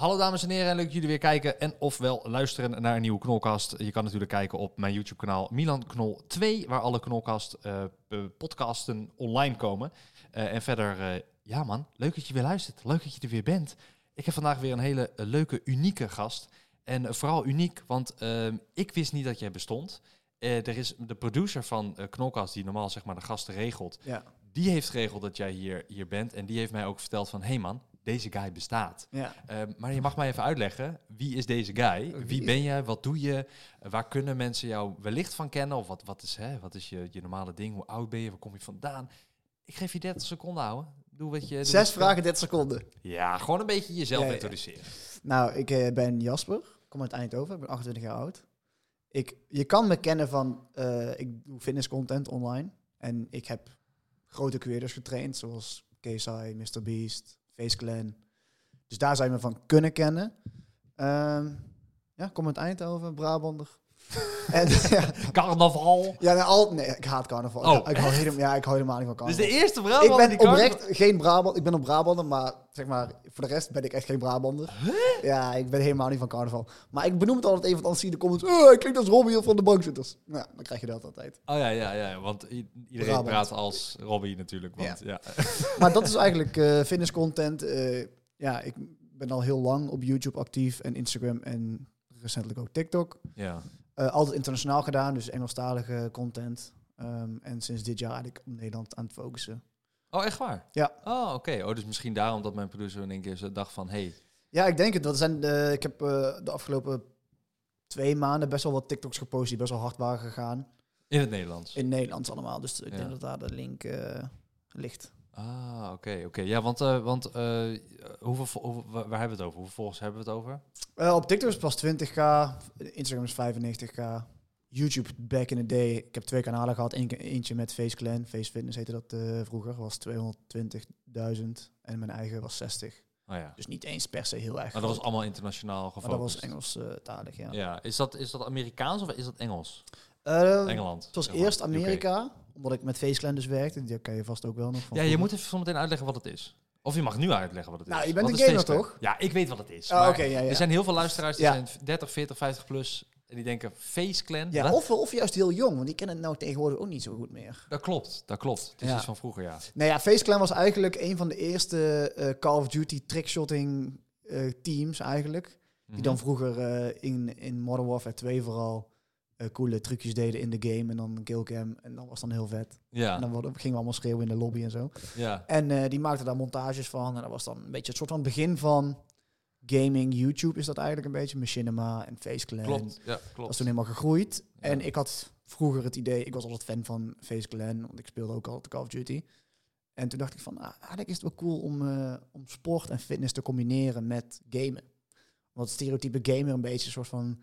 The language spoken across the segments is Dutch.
Hallo dames en heren, leuk dat jullie weer kijken en ofwel luisteren naar een nieuwe Knolkast. Je kan natuurlijk kijken op mijn YouTube kanaal Milan Knol 2, waar alle Knolkast eh, podcasten online komen. Eh, en verder, eh, ja man, leuk dat je weer luistert. Leuk dat je er weer bent. Ik heb vandaag weer een hele leuke, unieke gast. En vooral uniek, want ik wist niet dat jij bestond. Er is de producer van Knolkast, die normaal zeg maar de gasten regelt, Ja. die heeft geregeld dat jij hier, hier bent. En die heeft mij ook verteld van, hé hey man, deze guy bestaat. ja. Ehm, maar je mag mij even uitleggen, wie is deze guy? Wie ben jij? Wat doe je? Waar kunnen mensen jou wellicht van kennen? Of wat, wat is, hè, wat is je, je normale ding? Hoe oud ben je? Waar kom je vandaan? Ik geef je 30 seconden, ouwe. Doe wat je... doe Zes wat je- vragen, 30 seconden. Ja, gewoon een beetje jezelf Ja, introduceren. Nou, ik eh, ben Jasper. Ik kom uit Eindhoven. Ik ben 28 jaar oud. Ik, je kan me kennen van... eh, ik doe fitnesscontent online. En ik heb grote creators getraind. Zoals KSI, MrBeast, Dus daar je me van kunnen kennen. Ehm, ja, kom uit Eindhoven, Brabander. en, ja, Carnaval. ja nee, al, nee, ik haat carnaval. Oh, ik, ik hou helemaal, ja, ik hou helemaal niet van Dus carnaval. de eerste ik Brabant ben die carnaval- oprecht geen Brabant. Ik ben een Brabander, maar zeg maar voor de rest ben ik echt geen Brabander. Ja, ik ben helemaal niet van carnaval. Maar ik benoem het altijd even, want anders zie je de comments. Oh, ik klink als Robbie van de bankzitters. Nou, dan krijg je dat altijd. Oh ja, ja, ja. Want iedereen Brabant. praat als Robbie natuurlijk. Want, ja. Maar dat is eigenlijk eh fitnesscontent. Eh, ja, ik ben al heel lang op YouTube actief en Instagram en recentelijk ook TikTok. ja. Eh, altijd internationaal gedaan, dus Engelstalige content. Ehm, en sinds dit jaar eigenlijk op Nederland aan het focussen. Oh, echt waar? Ja. Oh, oké. Oh, dus misschien daarom dat mijn producer in één keer dacht van... Hey, Ja, ik denk het. Dat zijn de, ik heb eh, de afgelopen twee maanden best wel wat TikToks gepost die best wel hard waren gegaan. in het Nederlands. In Nederlands allemaal. Dus ik Ja. denk dat daar de link eh, ligt. Ah, oké, oké. Ja, want, eh, want eh, hoeveel, waar hebben we het over? Hoeveel volgers hebben we het over? Eh, op TikTok is het pas 20k. Instagram is 95k. YouTube, back in the day. Ik heb twee kanalen gehad. Eén, eentje met Face Clan. Face Fitness heette dat vroeger. Was 220.000. En mijn eigen was 60. Oh ja. Dus niet eens per se heel erg Maar dat was allemaal internationaal gefocust. Maar dat was Engels-talig, ja. Ja, is dat, is dat Amerikaans of is dat Engels? Engeland. het was eerst. Amerika. Omdat ik met Face Clan dus werkte. Die ken je vast ook wel nog van Ja, je moet even zometeen uitleggen wat het is. Of je mag nu uitleggen wat het Nou, is. je bent Wat een gamer, toch? Ja, ik weet wat het is. Oh, ja, ja. Er zijn heel veel luisteraars die Ja. zijn 30, 40, 50 plus. En die denken, Face Clan? Ja, of, of juist heel jong, want die kennen het nou tegenwoordig ook niet zo goed meer. Dat klopt, dat klopt. Het is iets van vroeger, ja. Nou ja, Face Clan was eigenlijk een van de eerste eh, Call of Duty trickshotting eh, teams eigenlijk. Die Mhm. dan vroeger eh, in, in Modern Warfare 2 vooral eh, coole trucjes deden in de game en dan een killcam. En dat was dan heel vet. En Ja, dan worden- gingen we allemaal schreeuwen in de lobby en zo. ja. En eh, die maakten daar montages van. En dat was dan een beetje het soort van begin van gaming. YouTube is dat eigenlijk een beetje. Machinima en Face Clan. Klopt, ja, Dat klopt. is toen helemaal gegroeid. Ja. En ik had vroeger het idee, ik was altijd fan van Face Clan, want ik speelde ook altijd Call of Duty. En toen dacht ik van, ah, eigenlijk is het wel cool om, eh, om sport en fitness te combineren met gamen. Want het stereotype gamer een beetje een soort van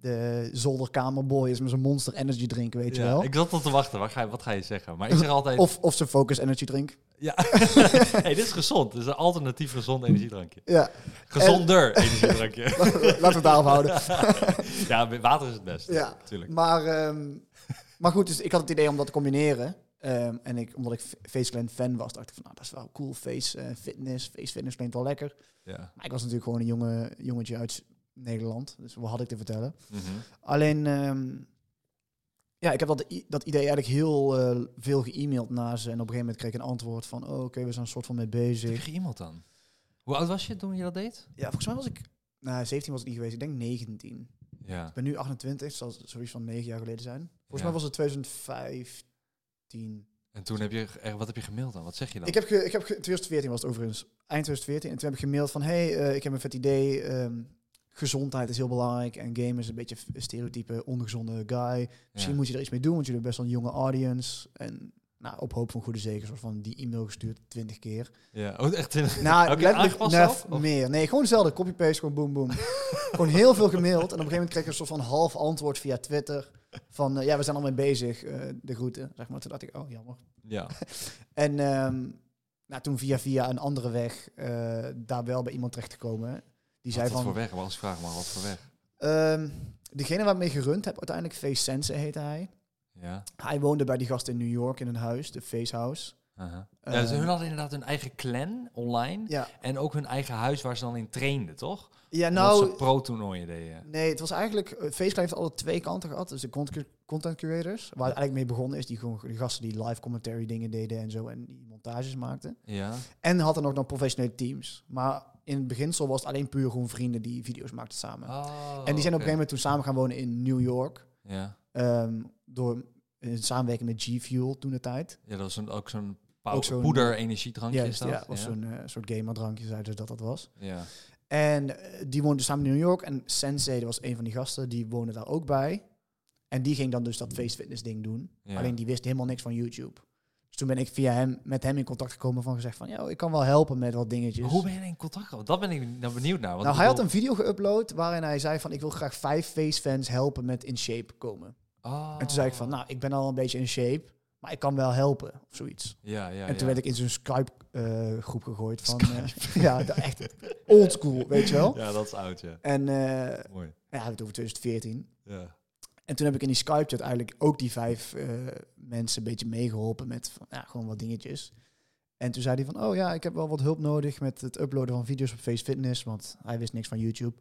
de zolderkamerboy is met zijn monster energy drink, weet je wel. Ik zat tot te wachten, wat ga, je, wat ga je zeggen? Maar ik zeg altijd... Of, of zijn focus energy drink. Ja. hey, dit is gezond. Dit is een alternatief gezond energiedrankje. Ja, Gezonder energiedrankje. laten we het daarop houden. ja, water is het best. Ja, Natuurlijk. Maar, ehm, maar goed, dus ik had het idee om dat te combineren. Ehm, en ik, omdat ik Face Clan fan was, dacht ik van, nou, dat is wel cool. Face eh, fitness, face fitness klinkt wel lekker. Ja. Maar ik was natuurlijk gewoon een jonge, jongetje uit Nederland. Dus wat had ik te vertellen? Mhm. Alleen, ehm, ja, ik heb dat, dat idee eigenlijk heel eh, veel ge-mailed naar ze. En op een gegeven moment kreeg ik een antwoord van, oh, oké, we zijn een soort van mee bezig. geëmaild dan? Hoe oud was je toen je dat deed? Ja, volgens mij was ik, nou, 17 was ik niet geweest. Ik denk 19. Ja. Ik ben nu 28, het zal zoiets van 9 jaar geleden zijn. Volgens Ja. mij was het 2015. En toen heb je, wat heb je gemaild dan? Wat zeg je dan? Ik heb, ge, ik heb ge- 2014 was het overigens, eind 2014. En toen heb ik gemaild van, hey, eh, ik heb een vet idee. ehm, gezondheid is heel belangrijk. En game is een beetje een stereotype ongezonde guy. Misschien Ja. moet je er iets mee doen, want jullie hebben best wel een jonge audience. En nou, op hoop van goede zegen, soort van die e-mail gestuurd 20 keer. Ja, oh, echt in... Nou, letterlijk nef, zelf, of? meer. Nee, gewoon hetzelfde. Copy-paste, gewoon boom, boom. gewoon heel veel gemaild. En op een gegeven moment kreeg ik een soort van half antwoord via Twitter. Van, eh, ja, we zijn al mee bezig, eh, de groeten. Zeg maar. Toen dacht ik, oh, jammer. Ja. En ehm, nou, toen via via een andere weg eh, daar wel bij iemand terechtgekomen. Die zei wat van, voor weg? Ik vraag maar, wat voor weg? ehm, degene waar ik mee gerund heb, uiteindelijk Face Sense heette hij. Ja. Hij woonde bij die gast in New York in een huis, de Face House. Uh-huh. Ja, dus hun hadden inderdaad hun eigen clan online. Ja, En ook hun eigen huis waar ze dan in trainden, toch? ja nou, ze pro-toernooien deden. Nee, het was eigenlijk... eh, FaceClan heeft altijd twee kanten gehad. Dus de content, content curators, waar het eigenlijk mee begonnen is. Die, gewoon, die gasten die live commentary dingen deden en zo. En die montages maakten. Ja. En hadden ook nog professionele teams. Maar in het beginsel was het alleen puur gewoon vrienden die video's maakten samen. Oh, en die zijn op een gegeven moment toen samen gaan wonen in New York. Ja. ehm, door in samenwerking met G Fuel toen de tijd. ja, dat was een, ook zo'n Ook ook zo'n- poeder energiedrankje is Juist, dat? ja, was zo'n eh, soort gamerdrankje, zeiden ze dat dat was. Ja. En eh, die woonde samen in New York. En Sensei, dat was een van die gasten, die woonde daar ook bij. En die ging dan dus dat face fitness ding doen. Ja. Alleen die wist helemaal niks van YouTube. Toen ben ik via hem met hem in contact gekomen van gezegd van... Ja, ik kan wel helpen met wat dingetjes. Maar hoe ben je in contact gekomen? Dat ben ik nou benieuwd naar. Want nou, hij had een video geüpload waarin hij zei van... Ik wil graag vijf face fans helpen met in shape komen. Oh. En toen zei ik van, nou, ik ben al een beetje in shape, maar ik kan wel helpen, of zoiets. Ja, ja, en toen ja. werd ik in zo'n Skype-groep gegooid van... eh, ja, echt old school, weet je wel. Ja, dat is oud, ja. En eh, Mooi. ja, het over 2014. Ja. En toen heb ik in die Skype-chat eigenlijk ook die vijf eh, mensen een beetje meegeholpen met ja, gewoon wat dingetjes. En toen zei hij van, oh ja, ik heb wel wat hulp nodig met het uploaden van video's op Face Fitness, want hij wist niks van YouTube.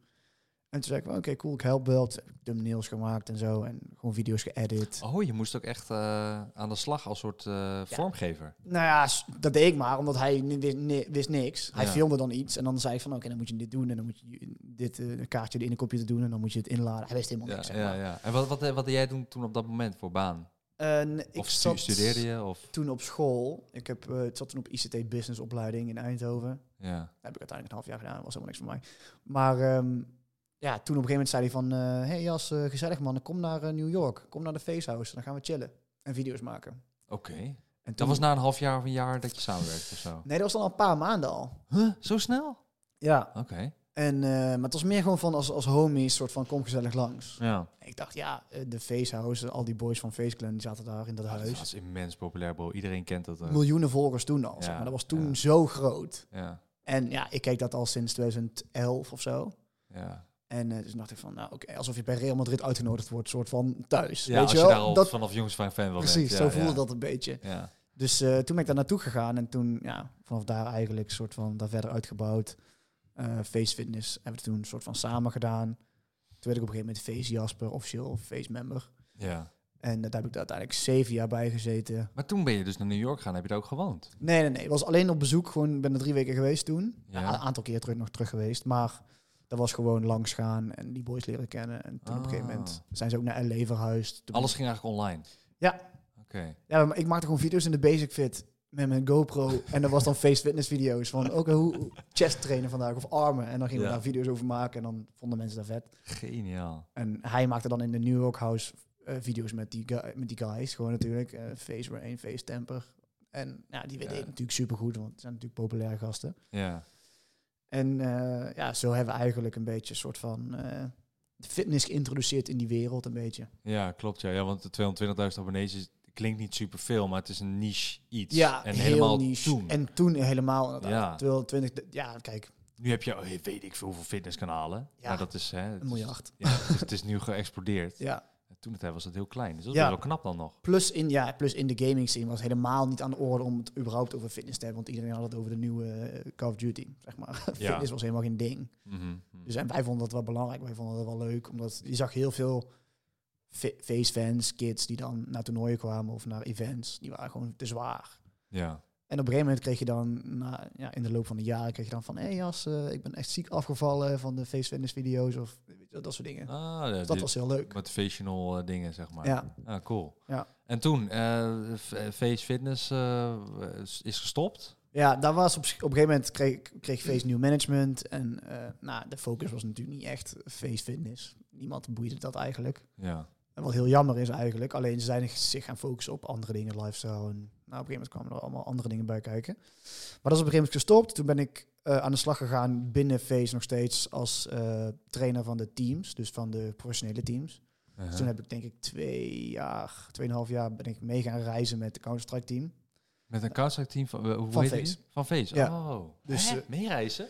En toen zei ik, oké, cool, ik help wel. Toen heb ik thumbnails gemaakt en zo en gewoon video's geëdit. Oh, je moest ook echt eh, aan de slag als soort eh, vormgever. Nou ja, dat deed ik maar, omdat hij wist, ni- wist niks. Hij Ja. filmde dan iets en dan zei ik van, oké, dan moet je dit doen en dan moet je dit eh, een kaartje in de computer doen en dan moet je het inladen. Hij wist helemaal Ja, niks, zeg ja, maar. ja. En wat, wat, wat deed jij toen, toen op dat moment voor baan? Eh, ik Of zat studeerde je? Of, toen op school. Ik heb, eh, het zat toen op ICT Business opleiding in Eindhoven. ja. Dat heb ik uiteindelijk een half jaar gedaan, dat was helemaal niks voor mij. Maar ehm, ja, toen op een gegeven moment zei hij van... eh hey Jas, eh, gezellig man, kom naar eh, New York. Kom naar de Facehouse, dan gaan we chillen. En video's maken. Oké. En Dat was na een half jaar of een jaar dat je samenwerkte of zo? Nee, dat was dan al een paar maanden al. Huh? Zo snel? Ja. Oké. En, maar het was meer gewoon van als, als homies, soort van kom gezellig langs. Ja. Ik dacht, ja, de Facehouse, al die boys van FaceClan, die zaten daar in dat Ah, dat huis. was immens populair, bro. Iedereen kent dat. Miljoenen volgers toen al, zeg Ja, maar. Dat was toen ja. zo groot. Ja. En ja, ik keek dat al sinds 2011 of zo. Ja. En eh, dus dacht ik van, nou oké, alsof je bij Real Madrid uitgenodigd wordt, soort van thuis. ja weet als je wel? daar al dat, vanaf jongens van fan was. precies, ja, zo voelde ja. dat een beetje. Ja. Dus eh, toen ben ik daar naartoe gegaan en toen, ja, vanaf daar eigenlijk soort van daar verder uitgebouwd. Eh, face Fitness hebben we toen een soort van samen gedaan. Toen werd ik op een gegeven moment Face Jasper, officieel Face Member. ja. En daar heb ik uiteindelijk zeven jaar bij gezeten. Maar toen ben je dus naar New York gegaan. Heb je daar ook gewoond? Nee, nee, nee. Ik was alleen op bezoek. Gewoon ben er drie weken geweest toen. Ja. Een aantal keer terug nog terug geweest. Maar dat was gewoon langs gaan en die boys leren kennen. En toen op een gegeven Ah. moment zijn ze ook naar LA verhuisd. Toen Alles ging eigenlijk online? Ja. Oké. Ja, maar ik maakte gewoon video's in de Basic Fit met mijn GoPro. en dat was dan face fitness video's van ook hoe hoe chest trainen vandaag of armen. En dan gingen Ja. we daar video's over maken en dan vonden mensen dat vet. Geniaal. En hij maakte dan in de New York House eh, video's met die, met die guys. Gewoon natuurlijk. eh face Rain, Face Temper. En ja, die weet Ja. ik natuurlijk supergoed, want het zijn natuurlijk populaire gasten. Ja. En eh, ja, zo hebben we eigenlijk een beetje een soort van eh, fitness geïntroduceerd in die wereld een beetje. Ja, klopt. Ja, ja want de 220.000 abonnees is, klinkt niet superveel, maar het is een niche iets. Ja, en heel helemaal niche. toen. En toen helemaal. Ja. 220, ja, kijk, Nu heb je, oh, weet ik veel hoeveel fitnesskanalen. Ja, dat is, hè, het een is- miljard. Ja, dus het is nu geëxplodeerd. Ja. En Toen het was het heel klein. Dus dat is Ja. best wel knap dan nog. Plus in, ja, plus in de gaming scene was helemaal niet aan de orde om het überhaupt over fitness te hebben. Want iedereen had het over de nieuwe eh, Call of Duty, zeg maar. fitness was helemaal geen ding. Mhm, mhm. Dus en wij vonden dat wel belangrijk. Wij vonden dat wel leuk. Omdat je zag heel veel fa- face fans, kids die dan naar toernooien kwamen of naar events. Die waren gewoon te zwaar. ja. En op een gegeven moment kreeg je dan, na, ja, in de loop van de jaren, kreeg je dan van, hé hey Jas, eh, ik ben echt ziek afgevallen van de face fitness video's of weet je, dat soort dingen. Ah, Dus dat was heel leuk. motivational eh, dingen, zeg maar. Ja, Ah, cool. Ja. En toen, f- eh, Face Fitness is- gestopt. ja daar was op, op een gegeven moment kreeg, kreeg Face nieuw management. En nou, de focus was natuurlijk niet echt face fitness. Niemand boeide dat eigenlijk. Ja. En wat heel jammer is eigenlijk. Alleen ze zijn zich gaan focussen op andere dingen, lifestyle. En nou, op een gegeven moment kwamen er allemaal andere dingen bij kijken. Maar dat is op een gegeven moment gestopt. Toen ben ik eh, aan de slag gegaan binnen Face nog steeds als eh, trainer van de teams. Dus van de professionele teams. Dus toen heb ik denk ik twee jaar, tweeënhalf jaar ben ik mee gaan reizen met de Counter-Strike team. Met een Counter-Strike team van, eh, hoe Van heet die? Van Face. Ja. Oh. Dus, eh, meereizen?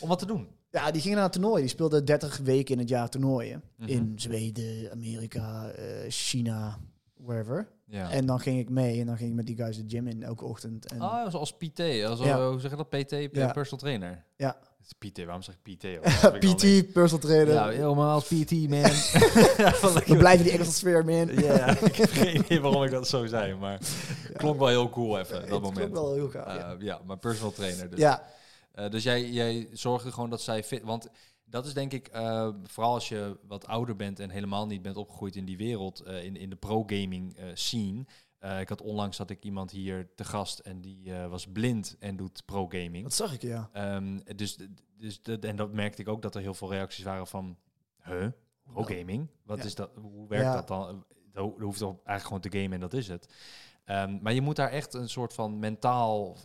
Om wat te doen? Ja, die gingen naar een toernooi. Die speelden 30 weken in het jaar toernooien. Mhm. In Zweden, Amerika, eh, China, wherever. Ja. En dan ging ik mee en dan ging ik met die guys de gym in elke ochtend. En Ah, zoals PT, als, Ja. hoe zeg je dat? PT, Ja. personal trainer. Ja. PT, waarom zeg ik PT? PT, personal trainer. Ja, helemaal als PT, man. We blijven die Engelse sfeer, man. Ja, ik heb geen idee waarom ik dat zo zei, maar klonk wel heel cool even, dat Het moment. klonk wel heel gaaf. Eh, ja. ja. maar personal trainer. Dus, ja, Eh, dus jij, jij zorgde gewoon dat zij fit... Want dat is denk ik, eh, vooral als je wat ouder bent en helemaal niet bent opgegroeid in die wereld, eh, in, in de pro-gaming eh, scene. Ik had onlangs had ik iemand hier te gast en die was blind en doet pro-gaming. dat zag ik, ja. Ehm, dus, dus de, en dat merkte ik ook dat er heel veel reacties waren van, huh, pro-gaming? Wat Ja. is dat? Hoe werkt Ja. dat dan? Dat ho- dat hoeft toch eigenlijk gewoon te gamen en dat is het. Ehm, maar je moet daar echt een soort van mentaal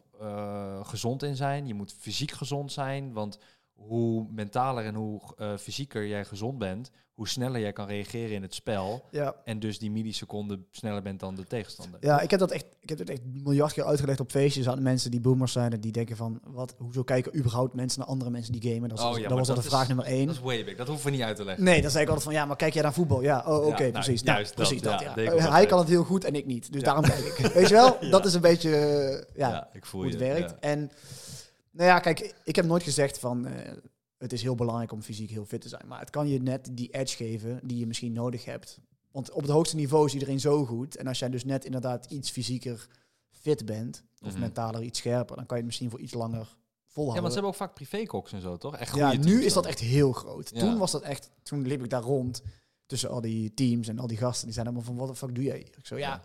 gezond in zijn. Je moet fysiek gezond zijn, want hoe mentaler en hoe eh, fysieker jij gezond bent, hoe sneller jij kan reageren in het spel. Ja, En dus die milliseconden sneller bent dan de tegenstander. ja ik heb dat echt, ik heb het echt miljard keer uitgelegd op feestjes aan mensen die boomers zijn en die denken van, wat, hoezo kijken überhaupt mensen naar andere mensen die gamen? Dat, is- Oh ja, dat was dat de is- vraag nummer één. Dat is way dat hoeven we niet uit te leggen. Nee, dan zei ik altijd van, ja, maar kijk jij naar voetbal? Ja, oh, oké, Ja, nou, precies. juist Nou, dat, precies dat, ja, hij kan het heel goed en ik niet, dus daarom kijk ik. Weet je wel? Dat is een beetje, eh, ja, hoe het werkt. ja. En nou ja, kijk, ik heb nooit gezegd van eh, het is heel belangrijk om fysiek heel fit te zijn. Maar het kan je net die edge geven die je misschien nodig hebt. Want op het hoogste niveau is iedereen zo goed. En als jij dus net inderdaad iets fysieker fit bent, of Mhm. mentaler iets scherper, dan kan je het misschien voor iets langer Ja, volhouden. want ze hebben ook vaak privékoks en zo, toch? Echt Ja, nu is dat echt heel groot. Ja. Toen was dat echt, toen liep ik daar rond tussen al die teams en al die gasten. Die zijn allemaal van, wat de fuck doe jij hier? Ik zo, ja,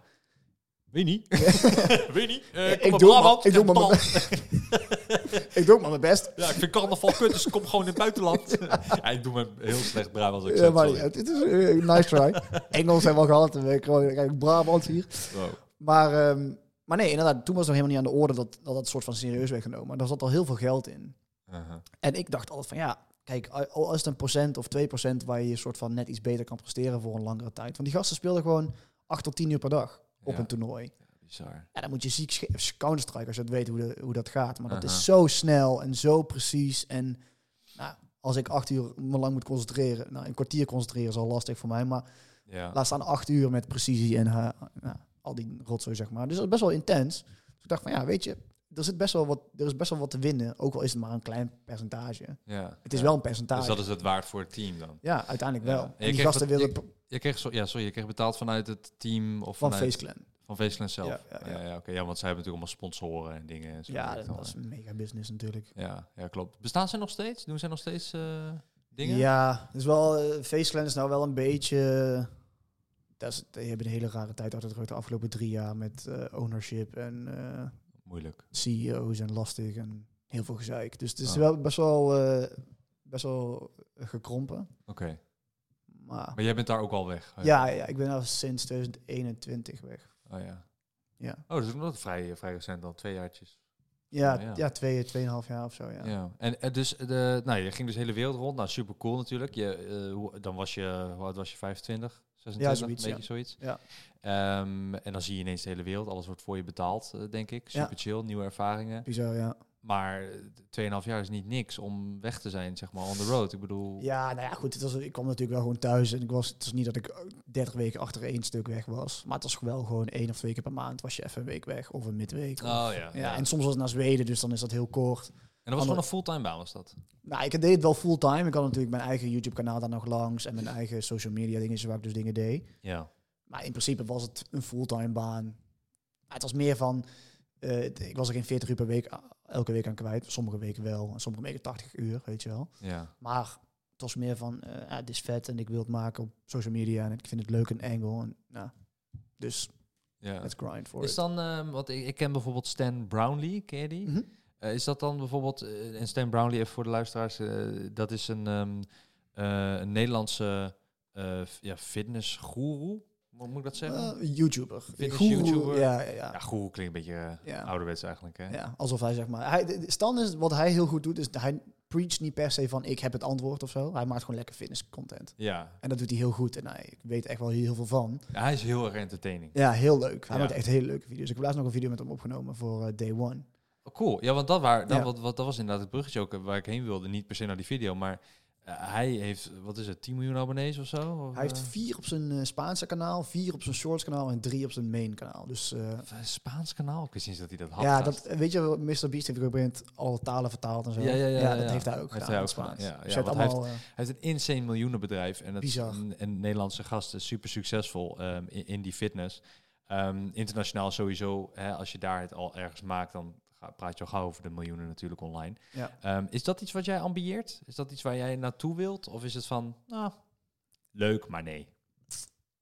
Weet niet. Weet niet. Eh, ik doe maar- ik doe maar ik doe maar mijn best. Ja, ik vind carnaval kut, dus ik kom gewoon in het buitenland. ja, ik doe me heel slecht Brabant als ik Ja, maar sorry. het is een nice try. Engels hebben we gehad. en gewoon kijk, Brabant hier. Wow. Maar, ehm, maar nee, inderdaad, toen was het nog helemaal niet aan de orde dat dat, dat soort van serieus werd genomen. Daar zat al heel veel geld in. Uh-huh. En ik dacht altijd van ja, kijk, al is het een procent of 2 procent waar je soort van net iets beter kan presteren voor een langere tijd. Want die gasten speelden gewoon 8 tot 10 uur per dag op Ja. een toernooi. Bizar. Ja, dan moet je ziek Counter-Strike als je het weet hoe, de, hoe dat gaat. Maar dat is zo snel en zo precies. En nou, als ik acht uur me lang moet concentreren, nou, een kwartier concentreren is al lastig voor mij. Maar Ja. laat staan acht uur met precisie en eh, nou, al die rotzooi, zeg maar. Dus dat is best wel intens. Dus ik dacht van ja, weet je, er, zit best wel wat, er is best wel wat te winnen. Ook al is het maar een klein percentage. ja. Het is Ja. wel een percentage. Dus dat is het waard voor het team dan? Ja, uiteindelijk Ja. wel. En die gasten willen je- Je kreeg, zo, ja, sorry, je kreeg betaald vanuit het team of van vanuit, Face Clan. van Faceclan zelf. Ja, Ja, ja, ja. ja. oké. ja, want zij hebben natuurlijk allemaal sponsoren en dingen. En zo Ja, dat, dat is een mega business natuurlijk. ja, ja, klopt. Bestaan ze nog steeds? Doen zij nog steeds eh, dingen? Ja, dus wel, Face Clan is nou wel een beetje... Dat is, die hebben een hele rare tijd achter de rug de afgelopen drie jaar met eh, ownership en Moeilijk. CEO's en lastig en heel veel gezeik. Dus het is Ah. wel best wel, best wel gekrompen. Oké. Maar Maar jij bent daar ook al weg? ja, ja, ik ben al sinds 2021 weg. Oh ja. Ja, Oh, dat is ook nog vrij, vrij recent al. Twee jaartjes. ja, Oh, ja. ja. twee, tweeënhalf jaar of zo, ja. Ja. En, en dus, de, nou, je ging dus de hele wereld rond. Nou, super cool natuurlijk. Je, eh, hoe, dan was je, hoe oud was je? 25? 26? zoiets, Een beetje ja. zoiets. Ja. Ehm, en dan zie je ineens de hele wereld. Alles wordt voor je betaald, eh, denk ik. Ja. Super chill, nieuwe ervaringen. Bizar, ja. Maar eh, 2,5 jaar is niet niks om weg te zijn, zeg maar, on the road. Ik bedoel... Ja, nou ja, goed. Het was, ik kwam natuurlijk wel gewoon thuis. En ik was, het is niet dat ik eh, 30 weken achter één stuk weg was. Maar het was wel gewoon één of twee keer per maand was je even een week weg. Of een midweek. of- Oh ja. ja, en soms was het naar Zweden, dus dan is dat heel kort. En dat was gewoon een fulltime baan, was dat? Nou, ik deed het wel fulltime. Ik had natuurlijk mijn eigen YouTube-kanaal daar nog langs. En mijn eigen social media dingen waar ik dus dingen deed. Ja. Maar in principe was het een fulltime baan. Maar het was meer van... eh, het- ik was er geen 40 uur per week elke week aan kwijt. Sommige weken wel. En sommige weken 80 uur, weet je wel. Ja. Maar het was meer van, eh ja, dit is vet en ik wil het maken op social media en ik vind het leuk en angle. En, nou, dus ja. let's grind for Is it. dan, ehm want ik, ik ken bijvoorbeeld Stan Brownlee, ken je die? Mhm. Eh, is dat dan bijvoorbeeld, eh, en Stan Brownlee, even voor de luisteraars, eh, dat is een, ehm, eh, een Nederlandse eh ja, fitnessgoeroe, hoe moet ik dat zeggen? Eh, YouTuber. Fitness Goeroe, YouTuber. Ja, ja, ja. ja, goeroe klinkt een beetje eh, Ja. ouderwets eigenlijk, hè? Ja, alsof hij zeg maar... Hij, de- de- Stan is, wat hij heel goed doet, is dat hij preacht niet per se van ik heb het antwoord of zo. Hij maakt gewoon lekker fitness content. Ja. En dat doet hij heel goed en hij, ik weet echt wel heel veel van. Ja, hij is heel erg entertaining. Ja, heel leuk. Hij Ja. maakt echt hele leuke video's. Ik heb laatst nog een video met hem opgenomen voor eh, Day One. Oh, cool. Ja, want dat, waar, dat, Ja. wat, wat, dat was inderdaad het bruggetje ook waar ik heen wilde. Niet per se naar die video, maar hij heeft, wat is het, 10 miljoen abonnees of zo? Of, Hij heeft eh, vier op zijn eh, Spaanse kanaal, vier op zijn Shorts kanaal en drie op zijn main kanaal. Dus eh, Spaans kanaal? Ik wist niet dat hij dat had. ja, dat, weet je, Mr. Beast heeft ook op een moment alle talen vertaald en zo. Ja, ja, ja, ja, dat ja. heeft hij ook Heeft gedaan hij in ook gedaan, Spaans. ja. Dus hij eh, Hij heeft een insane miljoenenbedrijf. En, het, Bizar. Een, een Nederlandse gast is super succesvol ehm, in, in die fitness. Ehm, internationaal sowieso, hè, als je daar het al ergens maakt, dan praat je al gauw over de miljoenen natuurlijk online. Ja. Ehm, is dat iets wat jij ambieert? Is dat iets waar jij naartoe wilt? Of is het van, nou, leuk, maar nee?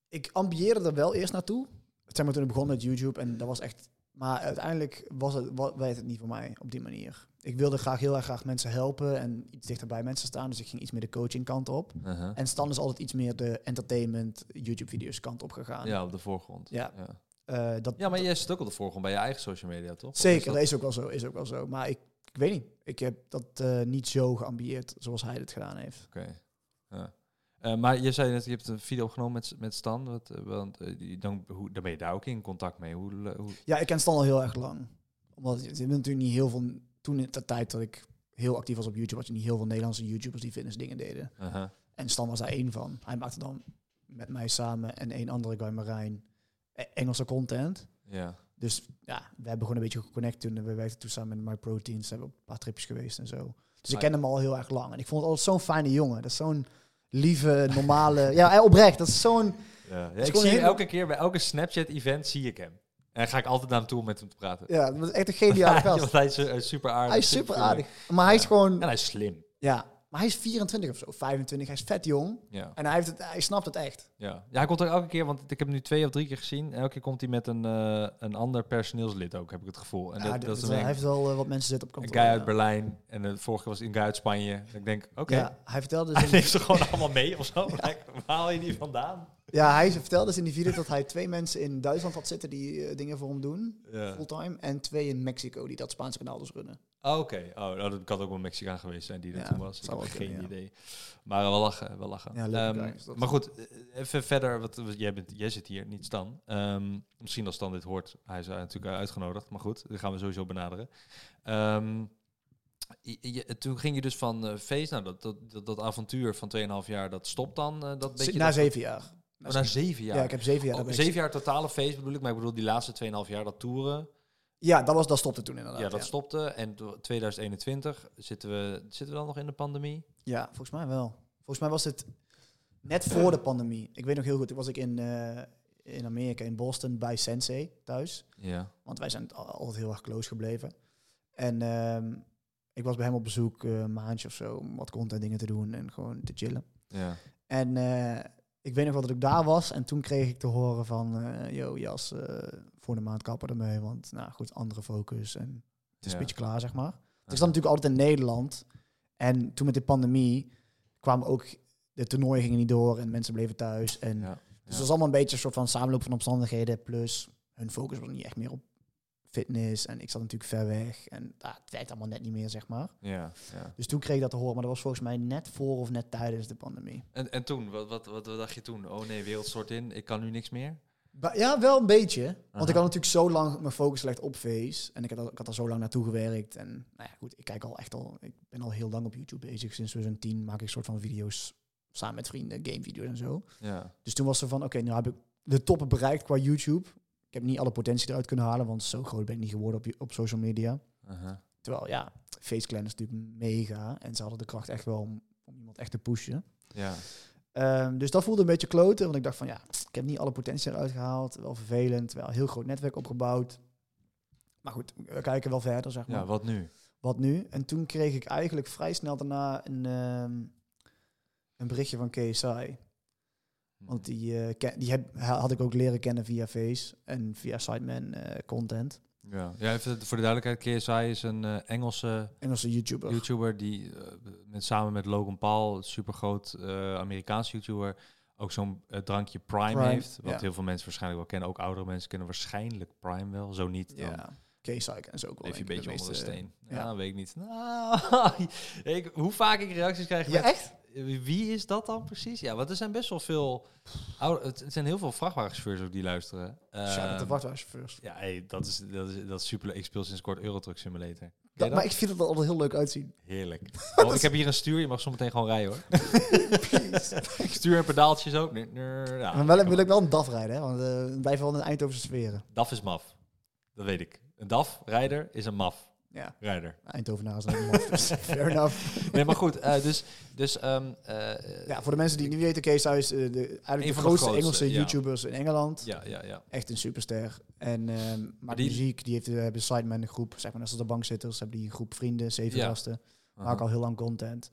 ik ambieerde er wel eerst naartoe. Zeg maar toen ik begon met YouTube en dat was echt... Maar uiteindelijk was het, werd het niet voor mij op die manier. Ik wilde graag heel erg graag mensen helpen en iets dichter bij mensen staan. Dus ik ging iets meer de coaching kant op. Uh-huh. En Stan is altijd iets meer de entertainment, YouTube-video's kant op gegaan. Ja, op de voorgrond. Ja. ja. Eh, dat, Ja, maar jij zit ook op de voorgrond bij je eigen social media, toch? Zeker, is dat- dat is ook wel zo. Is ook wel zo. Maar ik, ik weet niet. Ik heb dat eh, niet zo geambieerd zoals hij het gedaan heeft. Oké. Ja. Eh, maar je zei net, je hebt een video opgenomen met, met Stan. Wat, want, dan, hoe, dan ben je daar ook in contact mee. Hoe, hoe, Ja, ik ken Stan al heel erg lang. Omdat je hebt natuurlijk niet heel veel... Toen in de tijd dat ik heel actief was op YouTube, had je niet heel veel Nederlandse YouTubers die fitness dingen deden. En Stan was daar één van. Hij maakte dan met mij samen en één andere guy, Marijn, Engelse content. Ja. Dus ja, we hebben gewoon een beetje geconnect toen. We werkten toen samen met My Proteins. Hebben op een paar tripjes geweest en zo. Dus ik ken hem al heel erg lang. En ik vond het altijd zo'n fijne jongen. Dat is zo'n lieve, normale... ja, hij oprecht. Dat is zo'n... Ja, ik zie hem elke keer bij elke Snapchat-event zie ik hem. En ga ik altijd naar hem toe om met hem te praten. Ja, dat is echt een geniale gast. hij is eh, super aardig. Hij is super vriendelijk. aardig. Maar hij is gewoon... En hij is slim. Ja, maar hij is 24 of zo, 25. Hij is vet jong. Ja. En hij, heeft het, hij snapt het echt. Ja. ja, hij komt er elke keer, want ik heb hem nu twee of drie keer gezien. En elke keer komt hij met een, eh, een ander personeelslid ook, heb ik het gevoel. En Ja, dat, dat is een, hij heeft wel eh, wat mensen zitten op een kantoor. guy uit ja. Berlijn. En de vorige keer was een guy uit Spanje. En ik denk, oké. Ja, hij vertelde dus Hij neemt ze gewoon allemaal mee of zo. Waar haal je die vandaan? Ja, hij vertelde dus in die video dat hij twee mensen in Duitsland had zitten die eh, dingen voor hem doen, Ja. fulltime. En twee in Mexico die dat Spaanse kanaal dus runnen. Oh, Oké, oh, nou, dat kan ook wel Mexicaan geweest zijn die er Ja, toen was. Ik heb geen kunnen, ja. idee. Maar wel lachen, wel lachen. Ja, Ehm, dat. maar goed, eh, even verder. Wat, jij, bent, jij zit hier, niet Stan. Ehm, misschien als Stan dit hoort, hij is natuurlijk uitgenodigd. Maar goed, dat gaan we sowieso benaderen. Ehm, je- je- toen ging je dus van eh feest, nou dat, dat, dat, dat avontuur van 2,5 jaar, dat stopt dan? eh, dat beetje Na dat- zeven jaar. Oh, na zeven jaar? Ja, ik heb zeven jaar. Oh, zeven jaar totale feest bedoel ik, maar ik bedoel die laatste 2,5 jaar dat toeren. Ja, dat, was, dat stopte toen inderdaad. ja, dat stopte. En to- 2021 zitten we, zitten we dan nog in de pandemie? Ja, volgens mij wel. Volgens mij was het net voor de pandemie. Ik weet nog heel goed, was ik in, eh, in Amerika, in Boston, bij Sensei thuis. Ja. Want wij zijn al- altijd heel erg close gebleven. En ehm, ik was bij hem op bezoek eh, een maandje of zo om wat content dingen te doen en gewoon te chillen. Ja. En eh, ik weet nog wel dat ik daar was en toen kreeg ik te horen van, eh yo Jas, eh, voor de maand kappen ermee, want nou goed, andere focus en het is Ja. een beetje klaar, zeg maar. Ik zat natuurlijk altijd in Nederland en toen met de pandemie kwamen ook, de toernooien gingen niet door en mensen bleven thuis. En, Ja. Dus het was allemaal een beetje een soort van samenloop van omstandigheden, plus hun focus was niet echt meer op fitness en ik zat natuurlijk ver weg en ah, het werkte allemaal net niet meer, zeg maar. Ja, ja. Dus toen kreeg ik dat te horen, maar dat was volgens mij net voor of net tijdens de pandemie. En, en toen, wat, wat, wat, wat dacht je toen? Oh nee, wereld stort in, ik kan nu niks meer? Ba- Ja, wel een beetje. Want Aha. ik had natuurlijk zo lang mijn focus gelegd op Face. En ik had, al, ik had er zo lang naartoe gewerkt. En nou ja, goed, ik kijk al echt al... Ik ben al heel lang op YouTube bezig. Sinds 2010 maak ik soort van video's samen met vrienden, gamevideo's en zo. Ja. Dus toen was er van, oké, nu heb ik de toppen bereikt qua YouTube. Ik heb niet alle potentie eruit kunnen halen, want zo groot ben ik niet geworden op, op social media. Terwijl, ja, Face Clan is natuurlijk mega. En ze hadden de kracht echt wel om, om iemand echt te pushen. Ja. Ehm, dus dat voelde een beetje kloten, want ik dacht van ja, ik heb niet alle potentie eruit gehaald. Wel vervelend, wel een heel groot netwerk opgebouwd. Maar goed, we kijken wel verder, zeg maar. ja, wat nu? Wat nu? En toen kreeg ik eigenlijk vrij snel daarna een, ehm, een berichtje van KSI. Want die, eh, ken- die heb, had ik ook leren kennen via Face en via Sideman eh, content. Ja, ja even voor de duidelijkheid, KSI is een eh, Engelse Engelse YouTuber. YouTuber die met, samen met Logan Paul, supergroot eh Amerikaans YouTuber, ook zo'n drankje Prime, Prime, heeft. Wat ja. heel veel mensen waarschijnlijk wel kennen. Ook oudere mensen kennen waarschijnlijk Prime wel. Zo niet, dan Ja, KSI kennen ze ook wel. leef je een beetje de onder de steen. Ja, ja. weet ik niet. Nou, ik, hoe vaak ik reacties krijg Ja, met- echt? Wie is dat dan precies? Ja, want er zijn best wel veel... Oude, het, het zijn heel veel vrachtwagenchauffeurs ook die luisteren. Shout out Ehm, de wachtwagenchauffeurs. Ja, hey, dat, is, dat, is, dat is super leuk. Ik speel sinds kort Eurotruck Simulator. Dat, maar ik vind het altijd heel leuk uitzien. Heerlijk. Oh, ik heb hier een stuur. Je mag zo meteen gewoon rijden, hoor. ik stuur en pedaaltjes ook. Nee, ja, maar wel wil ik wel een DAF rijden, hè? want eh, we blijven wel in de Eindhovense sferen. DAF is maf. Dat weet ik. Een DAF-rijder is een maf-rijder. Ja, Eindhovenaars allemaal af, dus fair enough. Nee, maar goed. eh, dus dus ehm, eh, Ja, voor de mensen die het niet weten, Kees Huis, eh, de, eigenlijk Een de van de grootste grootste, Engelse ja. YouTubers in Engeland. ja, ja, ja. Echt een superster. En ehm maakt die- muziek, die heeft, hebben Sideman een groep, zeg maar, als de bankzitters, hebben die een groep vrienden, zeven Ja. gasten. Aha. Maakt al heel lang content.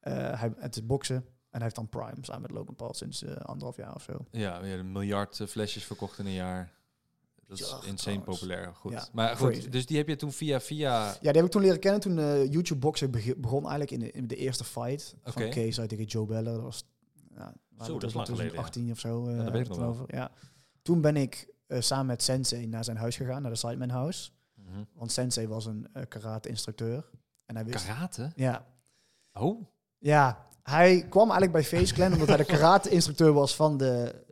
Eh, hij, het is boksen en hij heeft dan Prime samen met Logan Paul sinds eh, anderhalf jaar of zo. Ja, we hebben een miljard flesjes verkocht in een jaar. Dat is Ja, insane trouwens. populair. Goed. Ja, maar goed, crazy. dus die heb je toen via via. Ja, die heb ik toen leren kennen toen eh, YouTube bege- begon eigenlijk in de, in de eerste fight Oké. van Kees uit tegen Joe Beller. Dat was ja, Zo, dat is lang geleden, ja. 18 of zo. eh, dat weet heb ik over. Ja. Toen ben ik eh, samen met Sensei naar zijn huis gegaan, naar de Sideman House. Mhm. Want Sensei was een eh, karate-instructeur. En hij wist... Karate? Ja. Oh, ja, hij kwam eigenlijk bij Face Clan omdat hij de karate-instructeur was van de,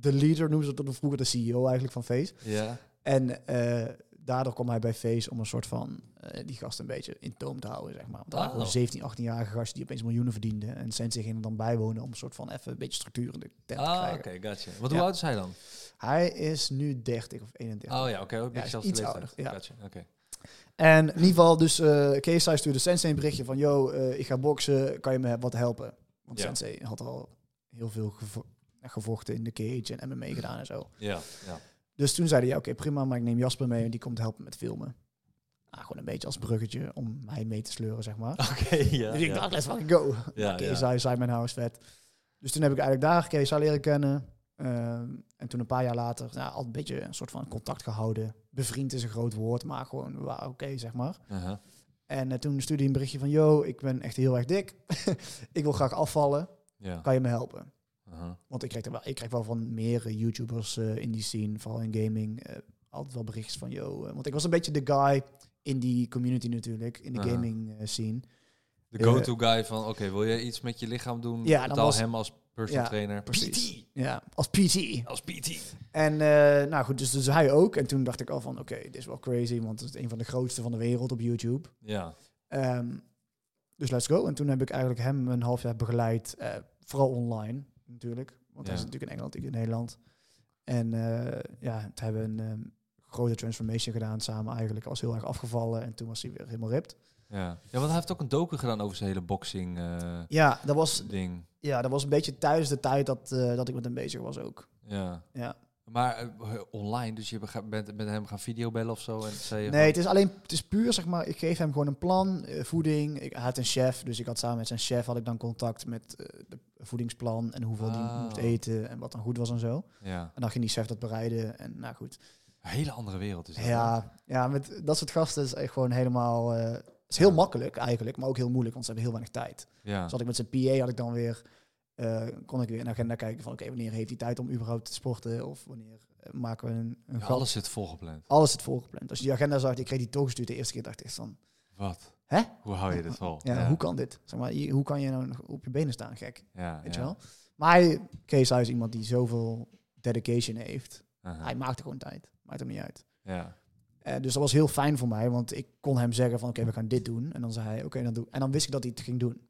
de leader, noemden ze dat vroeger de CEO eigenlijk van Face. ja. En eh, daardoor kwam hij bij Face om een soort van eh, die gast een beetje in toom te houden, zeg maar. Want een 17, 18-jarige gast die opeens miljoenen verdiende. En Sensei ging er dan bijwonen om een soort van even een beetje structuur in de tent te Ah, krijgen. oké, gotcha. Want Ja. hoe oud is hij dan? Hij is nu 30 of 31. Oh ja, oké, ook een Ja, zelfs iets ouder, ja. Gotcha, oké. En in ieder geval, dus eh Kees hij stuurde Sensei een berichtje van... Yo, eh, ik ga boksen, kan je me wat helpen? Want Ja. Sensei had al heel veel gevo- gevochten in de cage en MMA gedaan en zo. Ja, ja. Dus toen zei hij, ja, oké, prima, maar ik neem Jasper mee en die komt helpen met filmen. Ah, gewoon een beetje als bruggetje om mij mee te sleuren, zeg maar. Oké, ja. dus ik dacht, let's fucking go. Ja, hij zei mijn house vet. Dus toen heb ik eigenlijk daar Kees hij leren kennen. Ehm, en toen een paar jaar later, nou, al een beetje een soort van contact gehouden. Bevriend is een groot woord, maar gewoon, oké, zeg maar. En eh, toen stuurde hij een berichtje van, yo, ik ben echt heel erg dik. ik wil graag afvallen, Ja. kan je me helpen? Aha. Want ik krijg, er wel, ik krijg wel van meer eh, YouTubers eh, in die scene, vooral in gaming, eh, altijd wel berichtjes van, yo. eh, want ik was een beetje de guy in die community natuurlijk, in de Aha. gaming scene. De go-to guy van, oké, wil je iets met je lichaam doen? Ja, dan Betaal was- hem als personal Ja, trainer. precies. PT. Ja, als PT. Als PT. En nou goed, dus, dus hij ook. En toen dacht ik al van, oké, dit is wel crazy, want het is een van de grootste van de wereld op YouTube. Ja. Ehm, dus let's go. En toen heb ik eigenlijk hem een half jaar begeleid, vooral online natuurlijk. Want hij is natuurlijk in Engeland, ik in Nederland. En eh, ja, toen hebben een ehm, grote transformation gedaan samen eigenlijk. Was heel erg afgevallen en toen was hij weer helemaal ripped. Ja. ja, want hij heeft ook een docu gedaan over zijn hele boxing eh, Ja, dat was, ding. ja, dat was een beetje tijdens de tijd dat, eh, dat ik met hem bezig was ook. Ja. Ja. Maar eh, online, dus je bent met hem gaan videobellen of zo? En zei je Nee, het is alleen, het is puur zeg maar, ik geef hem gewoon een plan, eh, voeding. Ik, hij had een chef, dus ik had samen met zijn chef had ik dan contact met eh, de voedingsplan en hoeveel die Ah. moest eten en wat dan goed was en zo. ja, En dan ging die chef dat bereiden en nou goed. een hele andere wereld is dat. Ja, ja, met dat soort gasten is echt gewoon helemaal, eh, het is heel Ja. makkelijk eigenlijk, maar ook heel moeilijk, want ze hebben heel weinig tijd. Ja. Dus had ik met zijn PA had ik dan weer, eh, kon ik weer in de agenda kijken van oké, wanneer heeft hij tijd om überhaupt te sporten of wanneer eh, maken we een, een Ja, alles zit volgepland. Alles zit volgepland. Als je die agenda zag, ik kreeg die toegestuurd de eerste keer, dacht ik van, Wat? Hè? Hoe hou je dit vol? ja, hoe kan dit? Zeg maar, hoe kan je nou nog op je benen staan, gek? Ja, Weet je wel? Maar Kees hij is iemand die zoveel dedication heeft. Hij maakte gewoon tijd. Maakt hem niet uit. Ja. Eh, dus dat was heel fijn voor mij, want ik kon hem zeggen van oké, we gaan dit doen. En dan zei hij oké, dan doe. En dan wist ik dat hij het ging doen.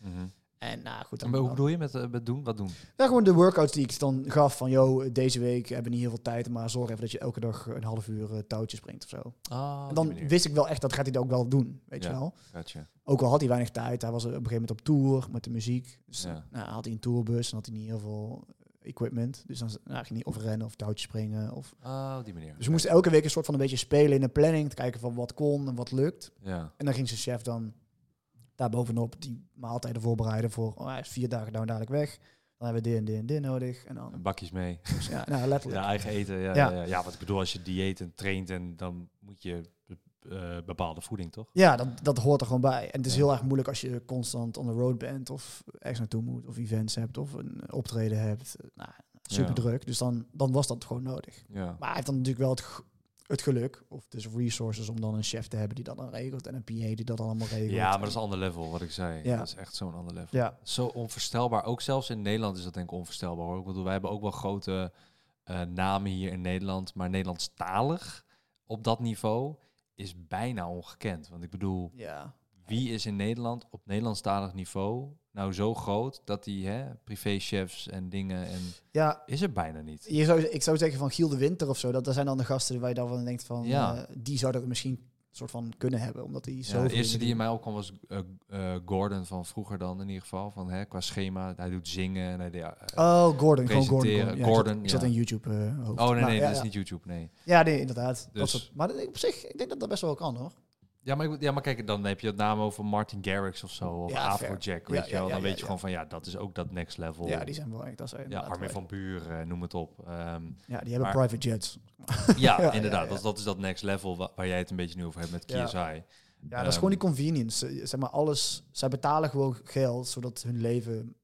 Mhm. En nou goed, En dan hoe bedoel je met, eh, met doen? Wat doen? ja, gewoon de workouts die ik dan gaf van yo, deze week hebben we niet heel veel tijd, maar zorg even dat je elke dag een half uur eh, touwtjes springt of zo. Ah, en dan wist ik wel echt dat gaat hij dat ook wel doen, weet Ja. je wel. Gotcha. Ook al had hij weinig tijd, hij was op een gegeven moment op tour met de muziek. Dus Ja. nou, had hij een tourbus en had hij niet heel veel equipment. Dus dan nou, ging hij niet of rennen of touwtjes springen. Of... Op die manier. Dus we moesten elke week een soort van een beetje spelen in een planning. Te kijken van wat kon en wat lukt. Ja. En dan ging zijn chef dan daar bovenop die maaltijden voorbereiden voor... Oh, hij is vier dagen nou dadelijk weg. Dan hebben we dit en dit en dit nodig. En dan, Bakjes mee. dus ja, nou, letterlijk. Ja, eigen eten. Ja, Ja. ja. Ja, wat ik bedoel, als je dieet en traint, en dan moet je eh, bepaalde voeding, toch? Ja, dat, dat hoort er gewoon bij. En het is Ja. heel erg moeilijk als je constant on the road bent of ergens naartoe moet of events hebt of een optreden hebt. Nou, super Ja. druk. Dus dan, dan was dat gewoon nodig. Ja. Maar hij heeft dan natuurlijk wel het, het geluk, of dus resources om dan een chef te hebben die dat dan regelt en een PA die dat allemaal regelt. Ja, maar dat is een ander level, wat ik zei. Ja. Dat is echt zo'n ander level. Ja, Zo onvoorstelbaar. Ook zelfs in Nederland is dat denk ik onvoorstelbaar hoor. Ik bedoel, wij hebben ook wel grote eh, namen hier in Nederland, maar Nederlandstalig op dat niveau is bijna ongekend. Want ik bedoel, ja. Wie is in Nederland op Nederlandstalig niveau nou zo groot dat die hè, privéchefs en dingen en Ja, is er bijna niet. je zou, ik zou zeggen van Giel de Winter of zo. Dat, dat zijn dan de gasten waar je daarvan denkt van, Ja. eh, die zouden het misschien soort van kunnen hebben, omdat die zo. Ja, de eerste die in mij opkwam was eh, eh, Gordon van vroeger dan in ieder geval. Van, hè, qua schema, hij doet zingen en hij deed, ja, Oh, Gordon, gewoon Gordon. Gordon. Ja, Gordon, ik zat ja. in YouTube. Oh nee, nee, dat is niet YouTube, nee. Ja, nee, inderdaad. Dat Dus- soort, maar op zich, ik denk dat dat best wel kan hoor. Ja maar, ja, maar kijk, dan heb je het naam over Martin Garrix of zo, of Ja, Afrojack, weet Ja, je wel. Dan weet je gewoon van, ja, dat is ook dat next level. Ja, die zijn wel echt. Dat zijn ja, Armin van Buur, eh, noem het op. Ehm, Ja, die hebben maar- private jets. ja, inderdaad. Dat, dat is dat next level wa- waar jij het een beetje nu over hebt met. KSI. Ja, dat is Ehm, gewoon die convenience. Eh, Zeg maar, alles. Zij betalen gewoon geld zodat hun leven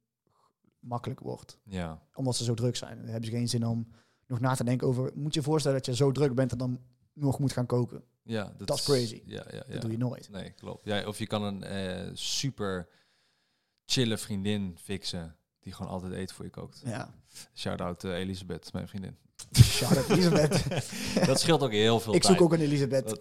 makkelijk wordt. Ja, Omdat ze zo druk zijn. Dan hebben ze geen zin om nog na te denken over. Moet je je voorstellen dat je zo druk bent en dan nog moet gaan koken? Ja dat, is crazy. Ja, ja, ja. Dat doe je nooit. Nee, klopt. Ja, of je kan een eh, super chille vriendin fixen die gewoon altijd eten voor je kookt. Ja. Shout-out eh, Elisabeth, mijn vriendin. Shout-out Elisabeth. dat scheelt ook heel veel ik tijd. zoek ook een Elisabeth.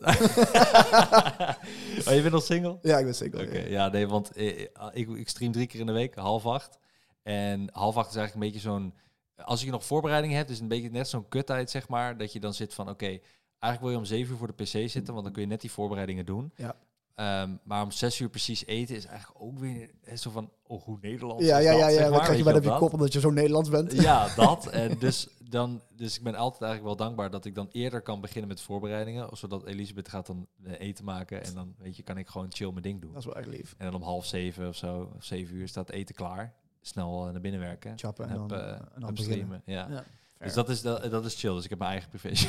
Oh, je bent nog single? Ja, ik ben zeker. Oké, ja, nee, want eh, ik, ik stream drie keer in de week, half acht. En half acht is eigenlijk een beetje zo'n... Als je nog voorbereiding hebt, is het een beetje net zo'n kuttijd, zeg maar. Dat je dan zit van, oké, eigenlijk wil je om zeven uur voor de pc zitten, want dan kun je net die voorbereidingen doen. Ja. Ehm, maar om zes uur precies eten is eigenlijk ook weer zo van, oh, hoe Nederlands Ja, is ja, dat, ja, ja. Dan krijg je bijna op je dat? kop omdat je zo Nederlands bent. Ja, dat. En dus, dan, dus ik ben altijd eigenlijk wel dankbaar dat ik dan eerder kan beginnen met voorbereidingen. Zodat Elisabeth gaat dan eh, eten maken. En dan weet je, kan ik gewoon chill mijn ding doen. Dat is wel echt lief. En dan om half zeven of zo, of zeven uur staat eten klaar. Snel eh, naar binnen werken. Chappen en Heb, dan, eh, eh, en dan. Ja. Dus dat is, dat, dat is chill. Dus ik heb mijn eigen privé.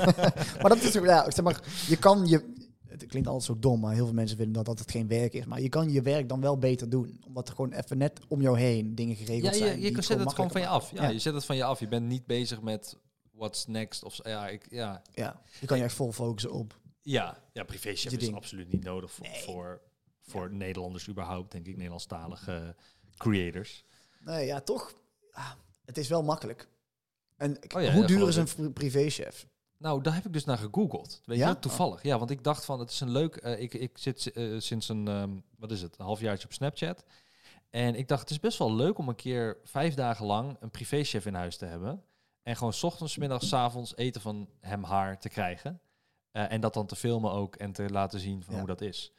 maar dat is ja, zeg maar, je kan je, het klinkt altijd zo dom, maar heel veel mensen vinden dat dat het geen werk is. Maar je kan je werk dan wel beter doen. Omdat er gewoon even net om jou heen dingen geregeld ja, zijn. je, kan zet het gewoon van je af. Ja, Ja. je zet het van je af. Je bent niet bezig met what's next. Of, ja, ik, ja, Ja, je kan je echt vol focussen op. Ja, ja privéchef is ding. absoluut niet nodig voor, Nee. voor, voor Nederlanders überhaupt, denk ik, Nederlandstalige creators. Nee, ja, toch. ah, het is wel makkelijk. En Oh ja, hoe duur is een privéchef? Nou, daar heb ik dus naar gegoogeld. Weet Ja? je, toevallig. Ja, want ik dacht van, het is een leuk... eh, ik, ik zit eh, sinds een, ehm, wat is het, een halfjaartje op Snapchat. En ik dacht, het is best wel leuk om een keer vijf dagen lang een privéchef in huis te hebben. En gewoon 's ochtends, middags, 's avonds eten van hem, haar te krijgen. Eh, en dat dan te filmen ook en te laten zien van Ja. hoe dat is.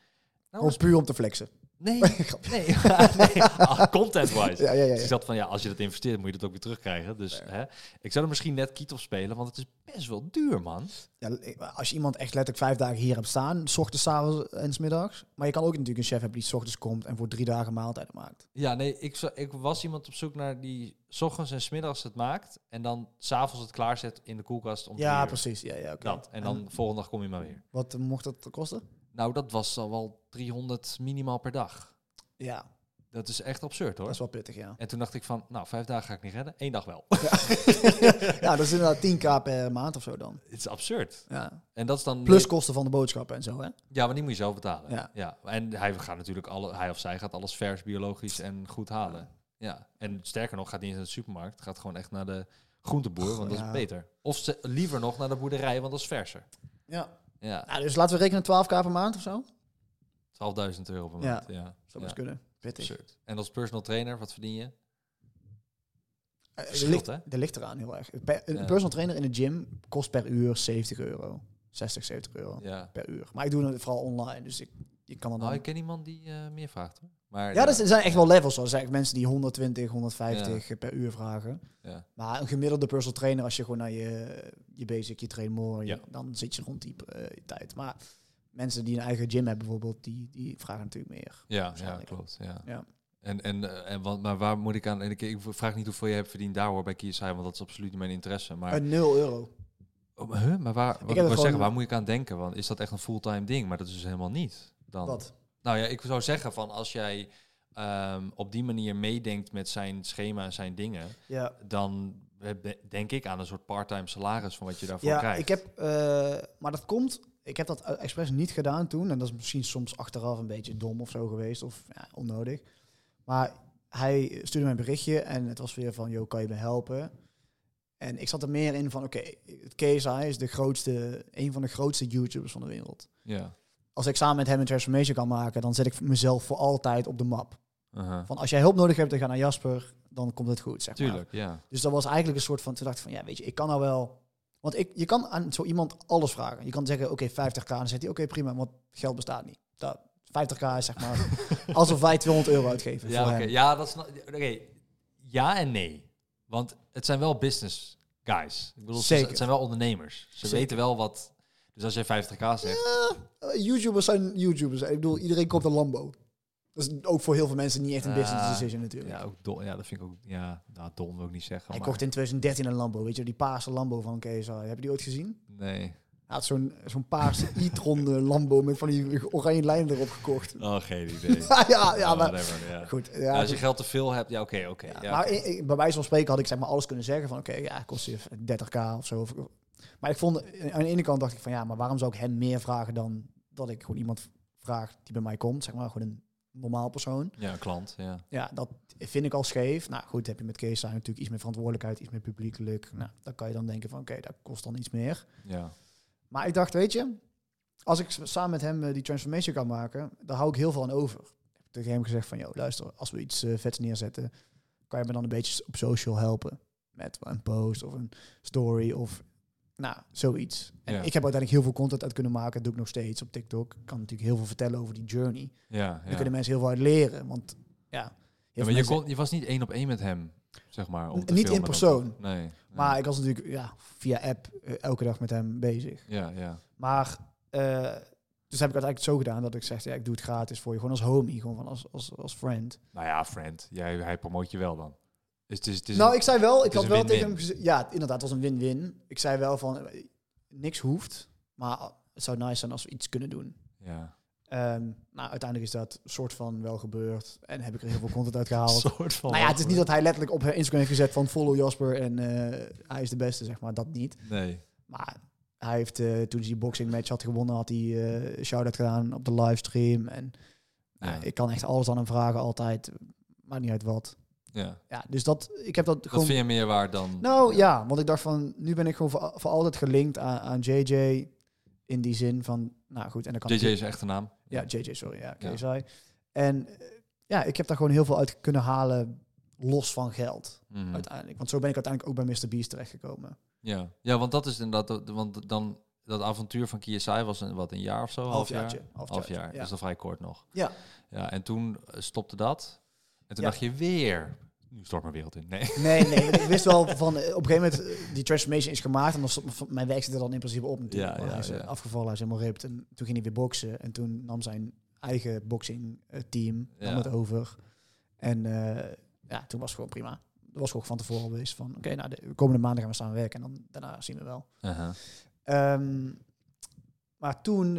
Nou, Gewoon puur om te flexen. Nee, nee, nee. Ah, content-wise. Ja, ja, ja. Dus ja. ik zat van, ja, als je dat investeert, moet je dat ook weer terugkrijgen. Dus Ja. hè, ik zou er misschien net kiet op spelen, want het is best wel duur, man. Ja, als je iemand echt letterlijk vijf dagen hier hebt staan, s ochtends, s avonds en s middags. Maar je kan ook natuurlijk een chef hebben die s ochtends komt en voor drie dagen maaltijden maakt. Ja, nee, ik, ik was iemand op zoek naar die 's ochtends en 's middags het maakt. En dan s'avonds het klaarzet in de koelkast om Ja, precies. Ja, ja, oké. Dat. En dan volgende dag kom je maar weer. Wat eh, mocht dat kosten? Nou, dat was al wel 300 minimaal per dag. Ja, Dat is echt absurd, hoor. dat is wel pittig, ja. En toen dacht ik van, nou, vijf dagen ga ik niet redden. Eén dag wel. ja, dat is inderdaad 10k per maand of zo dan. Het is absurd. Ja. En dat is dan... Plus kosten van de boodschappen en zo, hè? Ja, maar die moet je zelf betalen. Ja. Ja. En hij gaat natuurlijk alle, hij of zij gaat alles vers, biologisch en goed halen. Ja. En sterker nog, gaat niet eens naar de supermarkt, gaat gewoon echt naar de groenteboer, want dat Ja. is beter. Of ze, liever nog naar de boerderij, want dat is verser. Ja. Ja, Nou, dus laten we rekenen 12k per maand of zo. 12.000 euro per maand. Ja. Zou Ja. best kunnen. Pittig. En als personal trainer, wat verdien je? Eh, Er Verschilt, ligt, hè? er ligt eraan heel erg. Per- Een Ja. personal trainer in de gym kost per uur 70 euro. 60, 70 euro Ja. per uur. Maar ik doe het vooral online, dus ik, je kan het dan... Ik ken iemand die eh, meer vraagt hoor. Maar ja, dus er zijn echt wel levels. Er zijn echt mensen die 120, 150 per uur vragen. ja. Maar een gemiddelde personal trainer, als je gewoon naar je, je basic, je train more, je- dan zit je rond die eh, tijd. Maar mensen die een eigen gym hebben bijvoorbeeld, die, die vragen natuurlijk meer. Ja, ja, klopt. Ja. Ja. En, en, eh, en wat, maar waar moet ik aan? En ik, ik vraag niet hoeveel je hebt verdiend daar hoor bij KSI, want dat is absoluut niet mijn interesse. Maar Een 0 euro. Oh, maar, huh? maar waar, wat ik wil gewoon- zeggen, waar moet ik aan denken? Want is dat echt een fulltime ding? Maar dat is dus helemaal niet. Dan. Wat? Nou ja, ik zou zeggen van als jij ehm, op die manier meedenkt met zijn schema en zijn dingen, Ja. dan denk ik aan een soort part-time salaris van wat je daarvoor Ja, krijgt. ik heb, eh, maar dat komt, ik heb dat expres niet gedaan toen. En dat is misschien soms achteraf een beetje dom of zo geweest, of ja, onnodig. Maar hij stuurde mij een berichtje en het was weer van, joh, kan je me helpen? En ik zat er meer in van, oké, KSI is de grootste, een van de grootste YouTubers van de wereld. Ja. Als ik samen met hem een transformation kan maken, dan zet ik mezelf voor altijd op de map. Van als jij hulp nodig hebt, dan ga naar Jasper, dan komt het goed, zeg maar. Tuurlijk, ja. Dus dat was eigenlijk een soort van, toen dacht ik van, ja, weet je, ik kan nou wel... Want ik, je kan aan zo iemand alles vragen. Je kan zeggen, oké, 50k. En dan zegt hij, oké, prima, want geld bestaat niet. Dat, 50k is zeg maar alsof wij 200 euro uitgeven Ja, voor oké. ja, dat is oké. Ja en nee. Want het zijn wel business guys. Ik bedoel, Zeker. het zijn wel ondernemers. Ze Zeker. weten wel wat... Dus als jij 50k zegt... Eh, YouTubers zijn YouTubers. Ik bedoel, iedereen koopt een Lambo. Dat is ook voor heel veel mensen niet echt een business Ah, decision natuurlijk. Ja, ook. Ja, dat vind ik ook... Ja, nou, dom wil ik niet zeggen. Hij maar- kocht in 2013 een Lambo, weet je, die paarse Lambo van KSI. Heb je die ooit gezien? Nee. Hij had zo'n zo'n paarse e-tron Lambo met van die oranje lijnen erop gekocht. Oh, geen idee. ja, ja, ja, Oh, maar whatever, ja. goed. Ja, Ja, als je geld te veel hebt, ja, oké, oké. Ja, ja, maar bij wijze van spreken had ik zeg maar alles kunnen zeggen van oké, ja, kost je 30k of zo. Of- Maar ik vond, aan de ene kant dacht ik van ja, maar waarom zou ik hem meer vragen dan dat ik gewoon iemand vraag die bij mij komt, zeg maar, gewoon een normaal persoon. Ja, klant, ja. Ja, dat vind ik al scheef. Nou goed, heb je met Kees zijn natuurlijk iets meer verantwoordelijkheid, iets meer publiekelijk. Nou, dan kan je dan denken van oké, dat kost dan iets meer. Ja, Maar ik dacht, weet je, als ik samen met hem eh, die transformation kan maken, daar hou ik heel veel aan over. Ik heb tegen hem gezegd van, joh, luister, als we iets eh, vets neerzetten, kan je me dan een beetje op social helpen. Met een post of een story of, nou, zoiets. En Ja. ik heb uiteindelijk heel veel content uit kunnen maken, dat doe ik nog steeds op TikTok. Ik kan natuurlijk heel veel vertellen over die journey. ja, Daar ja. kunnen mensen heel veel uit leren, want ja... maar je, kon, je was niet één op één met hem, zeg maar. Om te Niet in persoon. nee. Maar ik was natuurlijk ja, via app eh, elke dag met hem bezig. Ja, ja. Maar eh, dus heb ik het eigenlijk zo gedaan dat ik zeg, ja, ik doe het gratis voor je. Gewoon als homie, gewoon van als, als, als friend. Nou ja, friend. Jij, hij promoot je wel dan. Dus het is, het is nou, een- ik zei wel, ik had wel tegen hem gezegd, ja, inderdaad, het was een win-win. Ik zei wel van, niks hoeft, maar het zou nice zijn als we iets kunnen doen. ja. Ehm, nou, uiteindelijk is dat soort van wel gebeurd en heb ik er heel veel content uit gehaald. soort van. nou ja, het is niet dat hij letterlijk op Instagram heeft gezet van follow Jasper en eh, hij is de beste, zeg maar, dat niet. Nee. Maar hij heeft, eh, toen hij die boxing match had gewonnen, had hij eh shout-out gedaan op de livestream. En Ja. ik kan echt alles aan hem vragen, altijd. Maakt niet uit wat. Ja. Ja, dus dat, ik heb dat Dat gewoon... vind je meer waard dan... Nou ja, want ik dacht van, nu ben ik gewoon voor, voor altijd gelinkt aan, aan JJ. In die zin van, nou goed, en dan kan JJ ik- is echte naam. Ja, JJ, sorry, ja, Ja. KSI. En eh, ja, ik heb daar gewoon heel veel uit kunnen halen, los van geld, Mhm. uiteindelijk. Want zo ben ik uiteindelijk ook bij Mr. Beast terechtgekomen. Ja. ja, want dat is inderdaad... dat- Want dan... Dat avontuur van KSI was een, wat, een jaar of zo? Half, jaar? Half jaar. ja. Dat is nog vrij kort nog. Ja. Ja, en toen eh, stopte dat. En toen Ja. dacht je weer... Nu stort mijn wereld in. Nee. Nee, nee, ik wist wel van eh, op een gegeven moment eh, die transformation is gemaakt en dan stond mijn- werk zit er dan in principe op natuurlijk. Ja, ja, hij is eh, ja. afgevallen, hij is helemaal ripped en toen ging hij weer boksen en toen nam zijn eigen boxing team nam Ja. het over en ja, toen was het gewoon prima. Dat was gewoon van tevoren geweest van oké, nou de komende maanden gaan we samen werken en dan daarna zien we wel. Ehm, maar toen,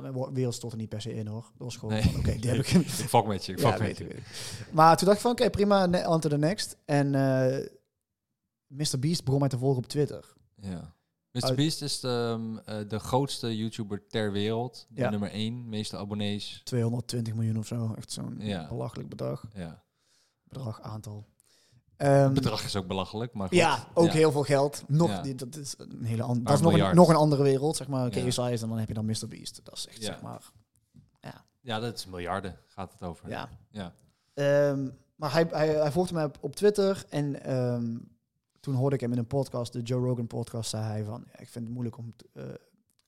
nou mijn wereld stond er niet per se in hoor. Dat was gewoon Nee. oké, die heb ik Ik fuck met je. Ik fuck ja, met je. ik. Maar toen dacht ik van, oké, prima, on to the next. En eh Mr. Beast begon mij te volgen op Twitter. Ja. Mr. Uit- Beast is de, ehm, eh, de grootste YouTuber ter wereld. De Ja. nummer één, meeste abonnees. 220 miljoen of zo. Echt zo'n Ja. belachelijk bedrag. Ja. Bedrag, aantal. Ehm, Het bedrag is ook belachelijk, maar goed. ja, ook Ja. heel veel geld. Nog, Ja. die- dat is een hele andere. Dat is nog een, nog een andere wereld, zeg maar. Ja. KSI is en dan heb je dan Mr. Beast. Dat is echt, Ja. zeg maar, Ja, dat is miljarden gaat het over. ja. Ja. Ehm, maar hij, hij, hij volgde mij op, op Twitter en ehm, toen hoorde ik hem in een podcast, de Joe Rogan podcast, zei hij van, ja, ik vind het moeilijk om t- eh,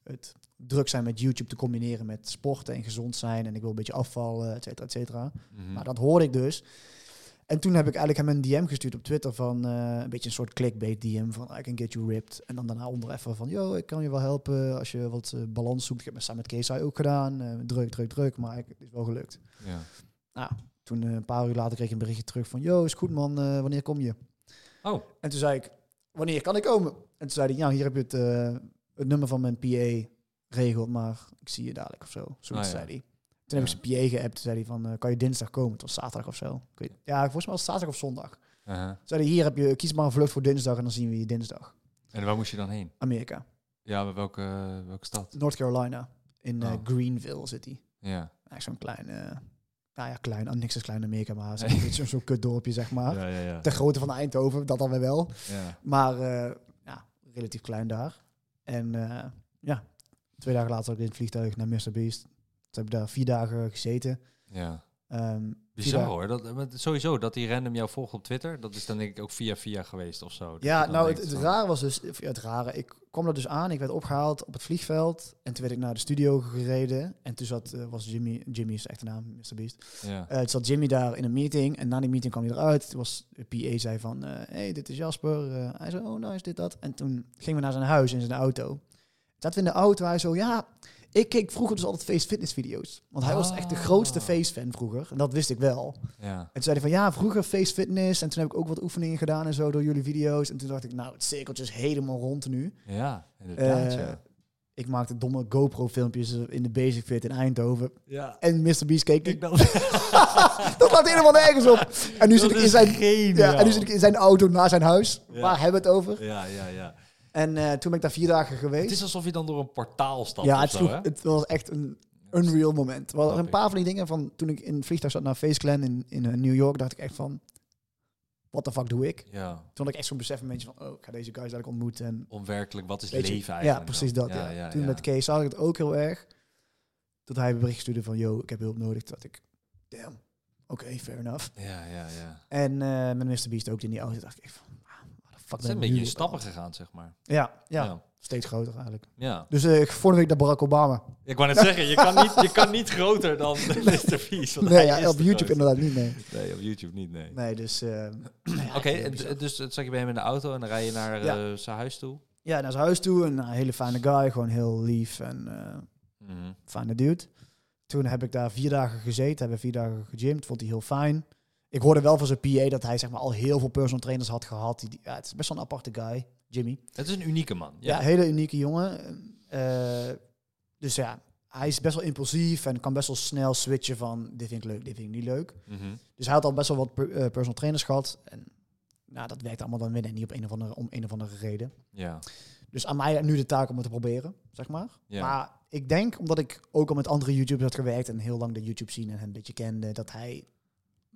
het druk zijn met YouTube te combineren met sporten en gezond zijn en ik wil een beetje afvallen, et cetera, et cetera. Mhm. Maar dat hoorde ik dus. En toen heb ik eigenlijk hem een DM gestuurd op Twitter van eh, een beetje een soort clickbait DM van I can get you ripped. En dan daarna onder even van, yo, ik kan je wel helpen als je wat eh, balans zoekt. Ik heb het samen met KSI ook gedaan. Eh, druk, druk, druk, maar ik, het is wel gelukt. ja. Toen eh, een paar uur later kreeg ik een berichtje terug van... Yo, is goed man, wanneer kom je? Oh. En toen zei ik, wanneer kan ik komen? En toen zei hij, ja, hier heb je het, het nummer van mijn PA regeld, maar ik zie je dadelijk of zo. Zoiets Ah, ja. zei hij. Toen heb ik zijn PA geappt, toen zei hij van, eh, kan je dinsdag komen? Het was zaterdag of zo. Ik weet, ja, volgens mij was het zaterdag of zondag. Uh-huh. Zeiden hier heb je, kies maar een vlucht voor dinsdag en dan zien we je dinsdag. En waar moest je dan heen? Amerika. Ja, maar welke, welke stad? North Carolina. In eh, Oh. Greenville zit hij. Ja. Eigenlijk zo'n klein, eh nou ja, klein, ah, niks is klein in Amerika, maar zo'n zo'n kutdorpje, zeg maar. Ja, ja, ja. De grootte van Eindhoven, dat dan weer wel. ja. Maar eh, ja, relatief klein daar. En eh, ja, twee dagen later ook in het vliegtuig naar Mr. Beast. Heb ik daar vier dagen gezeten. ja. Vier Bizar hoor. Dat, maar sowieso, dat die random jou volgt op Twitter, dat is dan denk ik ook via via geweest of zo. Ja, nou, het, het van- rare was dus, het rare, ik kwam er dus aan, ik werd opgehaald op het vliegveld en toen werd ik naar de studio gereden en toen zat, eh, was Jimmy, Jimmy is de echte naam, Mr. Beast, Ja. Eh, toen zat Jimmy daar in een meeting en na die meeting kwam hij eruit, toen was, de PA zei van, eh, hey, dit is Jasper, Eh, hij zei, oh nice, dit, dat, en toen gingen we naar zijn huis in zijn auto. Zaten we in de auto, hij zo, ja, ik keek vroeger dus altijd Face Fitness video's, want hij was echt de grootste Ah. Face fan vroeger en dat wist ik wel. ja. En toen zei hij van ja, vroeger face fitness. En toen heb ik ook wat oefeningen gedaan en zo door jullie video's. En toen dacht ik, nou, het cirkeltje is helemaal rond nu. Ja, inderdaad, Eh, ja. Ik maakte domme GoPro-filmpjes in de Basic Fit in Eindhoven. Ja. En Mr. Beast keek dan. dat laat helemaal nergens op. En nu, zit ik in zijn, ja, en nu zit ik in zijn auto naar zijn huis. Waar hebben we het over? Ja, ja, ja. En eh, toen ben ik daar vier dagen geweest. Het is alsof je dan door een portaal stapt ja, het, zo, het was echt een unreal moment. Er waren een ik. paar van die dingen van toen ik in het vliegtuig zat naar Face Clan in, in eh, New York, dacht ik echt van, what the fuck doe ik? Ja, Toen had ik echt zo'n besef een beetje van, oh, ik ga deze guys eigenlijk ontmoeten. En onwerkelijk, wat is je, leven eigenlijk? Ja, precies dat. Ja. Toen met Kees zag ik het ook heel erg. Dat hij een bericht stuurde van, yo, ik heb hulp nodig. Dacht ik, damn, oké, fair enough. Ja, ja, ja. En eh met Mr. Beast ook in die auto dacht ik van, Het zijn een beetje nu stappen gegaan, zeg maar. Ja, ja, ja. steeds groter eigenlijk. Ja. Dus eh, volgende week naar Barack Obama. Ik wou net zeggen, je kan niet, je kan niet groter dan Mr. Want Nee, ja, op YouTube inderdaad niet, nee. Nee, op YouTube niet, nee. Nee, dus... ja, Oké, dus het zag je bij hem in de auto en dan rij je naar eh, zijn huis toe. Ja, naar zijn huis toe. Een hele fijne guy, gewoon heel lief en Mhm. fijne dude. Toen heb ik daar vier dagen gezeten, hebben vier dagen gegymd, vond hij heel fijn. Ik hoorde wel van zijn PA dat hij zeg maar al heel veel personal trainers had gehad. Die, die- ja, het is best wel een aparte guy, Jimmy. Het is een unieke man. Ja, Ja. hele unieke jongen. Eh, dus ja, hij is best wel impulsief en kan best wel snel switchen van dit vind ik leuk, dit vind ik niet leuk. Mhm. Dus hij had al best wel wat per- eh, personal trainers gehad. En nou, dat werkt allemaal dan weer niet op een of andere, om een of andere reden. ja. Dus aan mij nu de taak om het te proberen, zeg maar. Ja. Maar ik denk, omdat ik ook al met andere YouTubers had gewerkt en heel lang de YouTube scene en hem een beetje kende, dat hij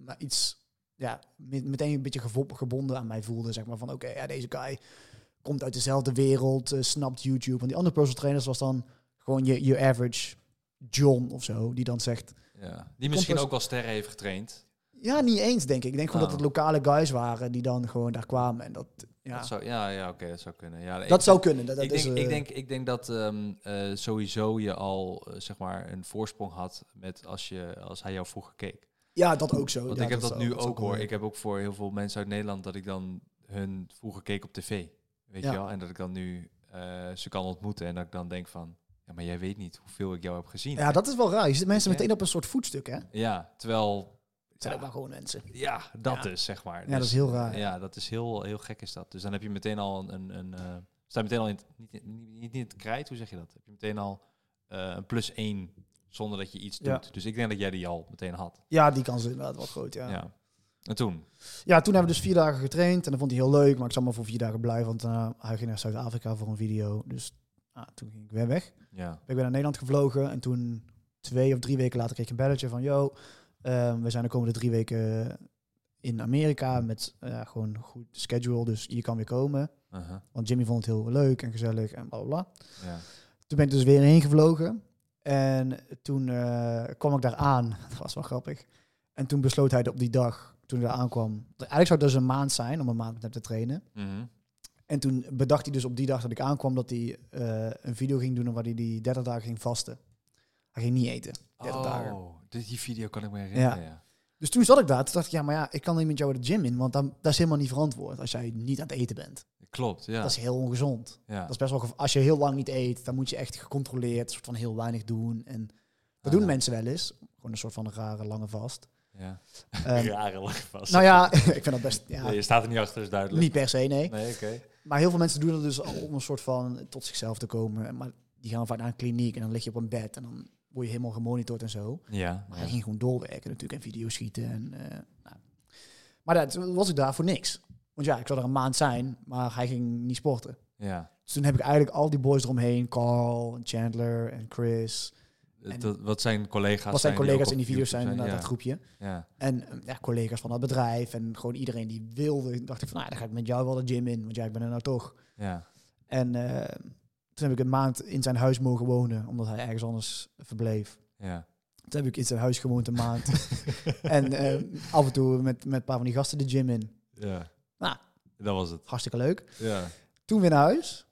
maar iets, ja, met- meteen een beetje gebonden aan mij voelde, zeg maar. Van oké, ja, deze guy komt uit dezelfde wereld, eh, snapt YouTube. Want die andere personal trainers was dan gewoon je, je average John of zo, die dan zegt, ja. Die misschien ook wel sterren heeft getraind. ja, niet eens, denk ik. Ik denk gewoon Oh. dat het lokale guys waren die dan gewoon daar kwamen en dat, ja, Dat zou, ja, ja oké, dat zou kunnen. Ja, ik- dat zou kunnen. Dat, dat ik, is, denk, eh, ik, denk, ik denk dat ehm, eh, sowieso je al zeg maar een voorsprong had met als, je, als hij jou vroeger keek. Ja, dat ook zo. Want Ja, ik heb dat, nu ook hoor. Ik heb ook voor heel veel mensen uit Nederland dat ik dan hun vroeger keek op tv. Weet Ja. je wel? En dat ik dan nu eh, ze kan ontmoeten en dat ik dan denk van, ja, maar jij weet niet hoeveel ik jou heb gezien. Ja, dat is wel raar. Je zit mensen meteen op een soort voetstuk, hè? Het Ja, terwijl, zijn ja, ook wel gewoon mensen. ja, dat is zeg maar. Ja, dat is heel raar. Ja, dat is heel, heel gek is dat. Dus dan heb je meteen al een, een, een eh, sta je meteen al in, het- niet, niet, niet, in het krijt, hoe zeg je dat? Heb je meteen al eh, een plus één zonder dat je iets Ja. doet. Dus ik denk dat jij die al meteen had. Ja, die kans is inderdaad wel groot, ja. Ja. ja. En toen? toen hebben we dus vier dagen getraind en dat vond hij heel leuk. Maar ik zou maar voor vier dagen blijven, want uh, hij ging naar Zuid-Afrika voor een video. Dus ah, toen ging ik weer weg. Ja. Ben ik weer naar Nederland gevlogen en toen twee of drie weken later kreeg ik een belletje van... Yo, ehm, we zijn de komende drie weken in Amerika met eh, gewoon een goed schedule, dus je kan weer komen. Want Jimmy vond het heel leuk en gezellig en bla bla bla. Ja. Toen ben ik dus weer heen gevlogen. En toen eh, kwam ik daar aan. Dat was wel grappig. En toen besloot hij op die dag, toen hij daar aankwam... Eigenlijk zou het dus een maand zijn om een maand met hem te trainen. Mhm. En toen bedacht hij dus op die dag dat ik aankwam... dat hij eh, een video ging doen waar hij die 30 dagen ging vasten. Hij ging niet eten, 30 dagen. Oh, dit- die video kan ik me herinneren. Ja. Dus toen zat ik daar. Toen dacht ik, ja, maar ja, ik kan niet met jou de gym in. Want dan, dat is helemaal niet verantwoord als jij niet aan het eten bent. Klopt, ja. Dat is heel ongezond. ja. Dat is best wel... Als je heel lang niet eet, dan moet je echt gecontroleerd... soort van heel weinig doen. En dat doen Ah. mensen wel eens. Gewoon een soort van een rare lange vast. ja. Ehm, Rare lang vast. nou ja, ik vind dat best... Ja, Nee, je staat er niet achter, is duidelijk. niet per se, nee. Nee, oké. Maar heel veel mensen doen dat dus al om een soort van tot zichzelf te komen. Maar die gaan vaak naar een kliniek en dan lig je op een bed en dan word je helemaal gemonitord en zo. Ja. Maar ja. hij ging gewoon doorwerken natuurlijk en video's schieten. En, eh, nou. Maar dat was ik daar voor niks. Want ja, ik zou er een maand zijn, maar hij ging niet sporten. Ja. Dus toen heb ik eigenlijk al die boys eromheen, Carl, en Chandler en Chris. En- Dat, wat zijn collega's Wat zijn collega's in die video's zijn, inderdaad, dat groepje. Ja. En eh, ja, collega's van dat bedrijf en gewoon iedereen die wilde. dacht ik van, nou, dan ga ik met jou wel de gym in, want jij ik ben er nou toch. Ja. En eh, toen heb ik een maand in zijn huis mogen wonen, omdat hij ergens anders verbleef. Ja. Toen heb ik in zijn huis gewoond een maand. en eh, af en toe met, met een paar van die gasten de gym in. Ja. Nou. Dat was het. Hartstikke leuk. Ja. Toen weer naar huis.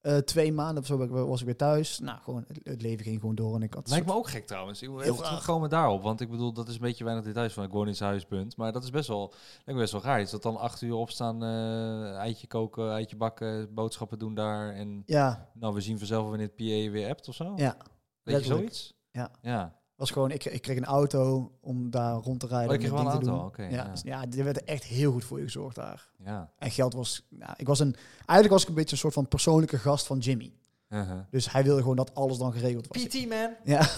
Eh, twee maanden of zo was ik weer thuis. Nou, gewoon, het, het leven ging gewoon door. En ik had Lijkt me ook gek trouwens. Ik wil Heel daarop. Want ik bedoel, dat is een beetje weinig details van ik woon in zijn huis, punt. Maar dat is best wel, me best wel raar. Is dat dan acht uur opstaan, eh, eitje koken, eitje bakken, boodschappen doen daar. En Ja, nou, we zien vanzelf wanneer het PA weer appt of zo? ja. Weet je zoiets? Ja. Ja. Was gewoon, ik, ik kreeg een auto om daar rond te rijden. Oh, je om kreeg dat wel een ding te auto, doen. oké, ja, ja. dus ja, er werd echt heel goed voor je gezorgd daar. Ja. En geld was, nou, ik was een, eigenlijk was ik een beetje een soort van persoonlijke gast van Jimmy. Uh-huh. Dus hij wilde gewoon dat alles dan geregeld was. PT man. Ja.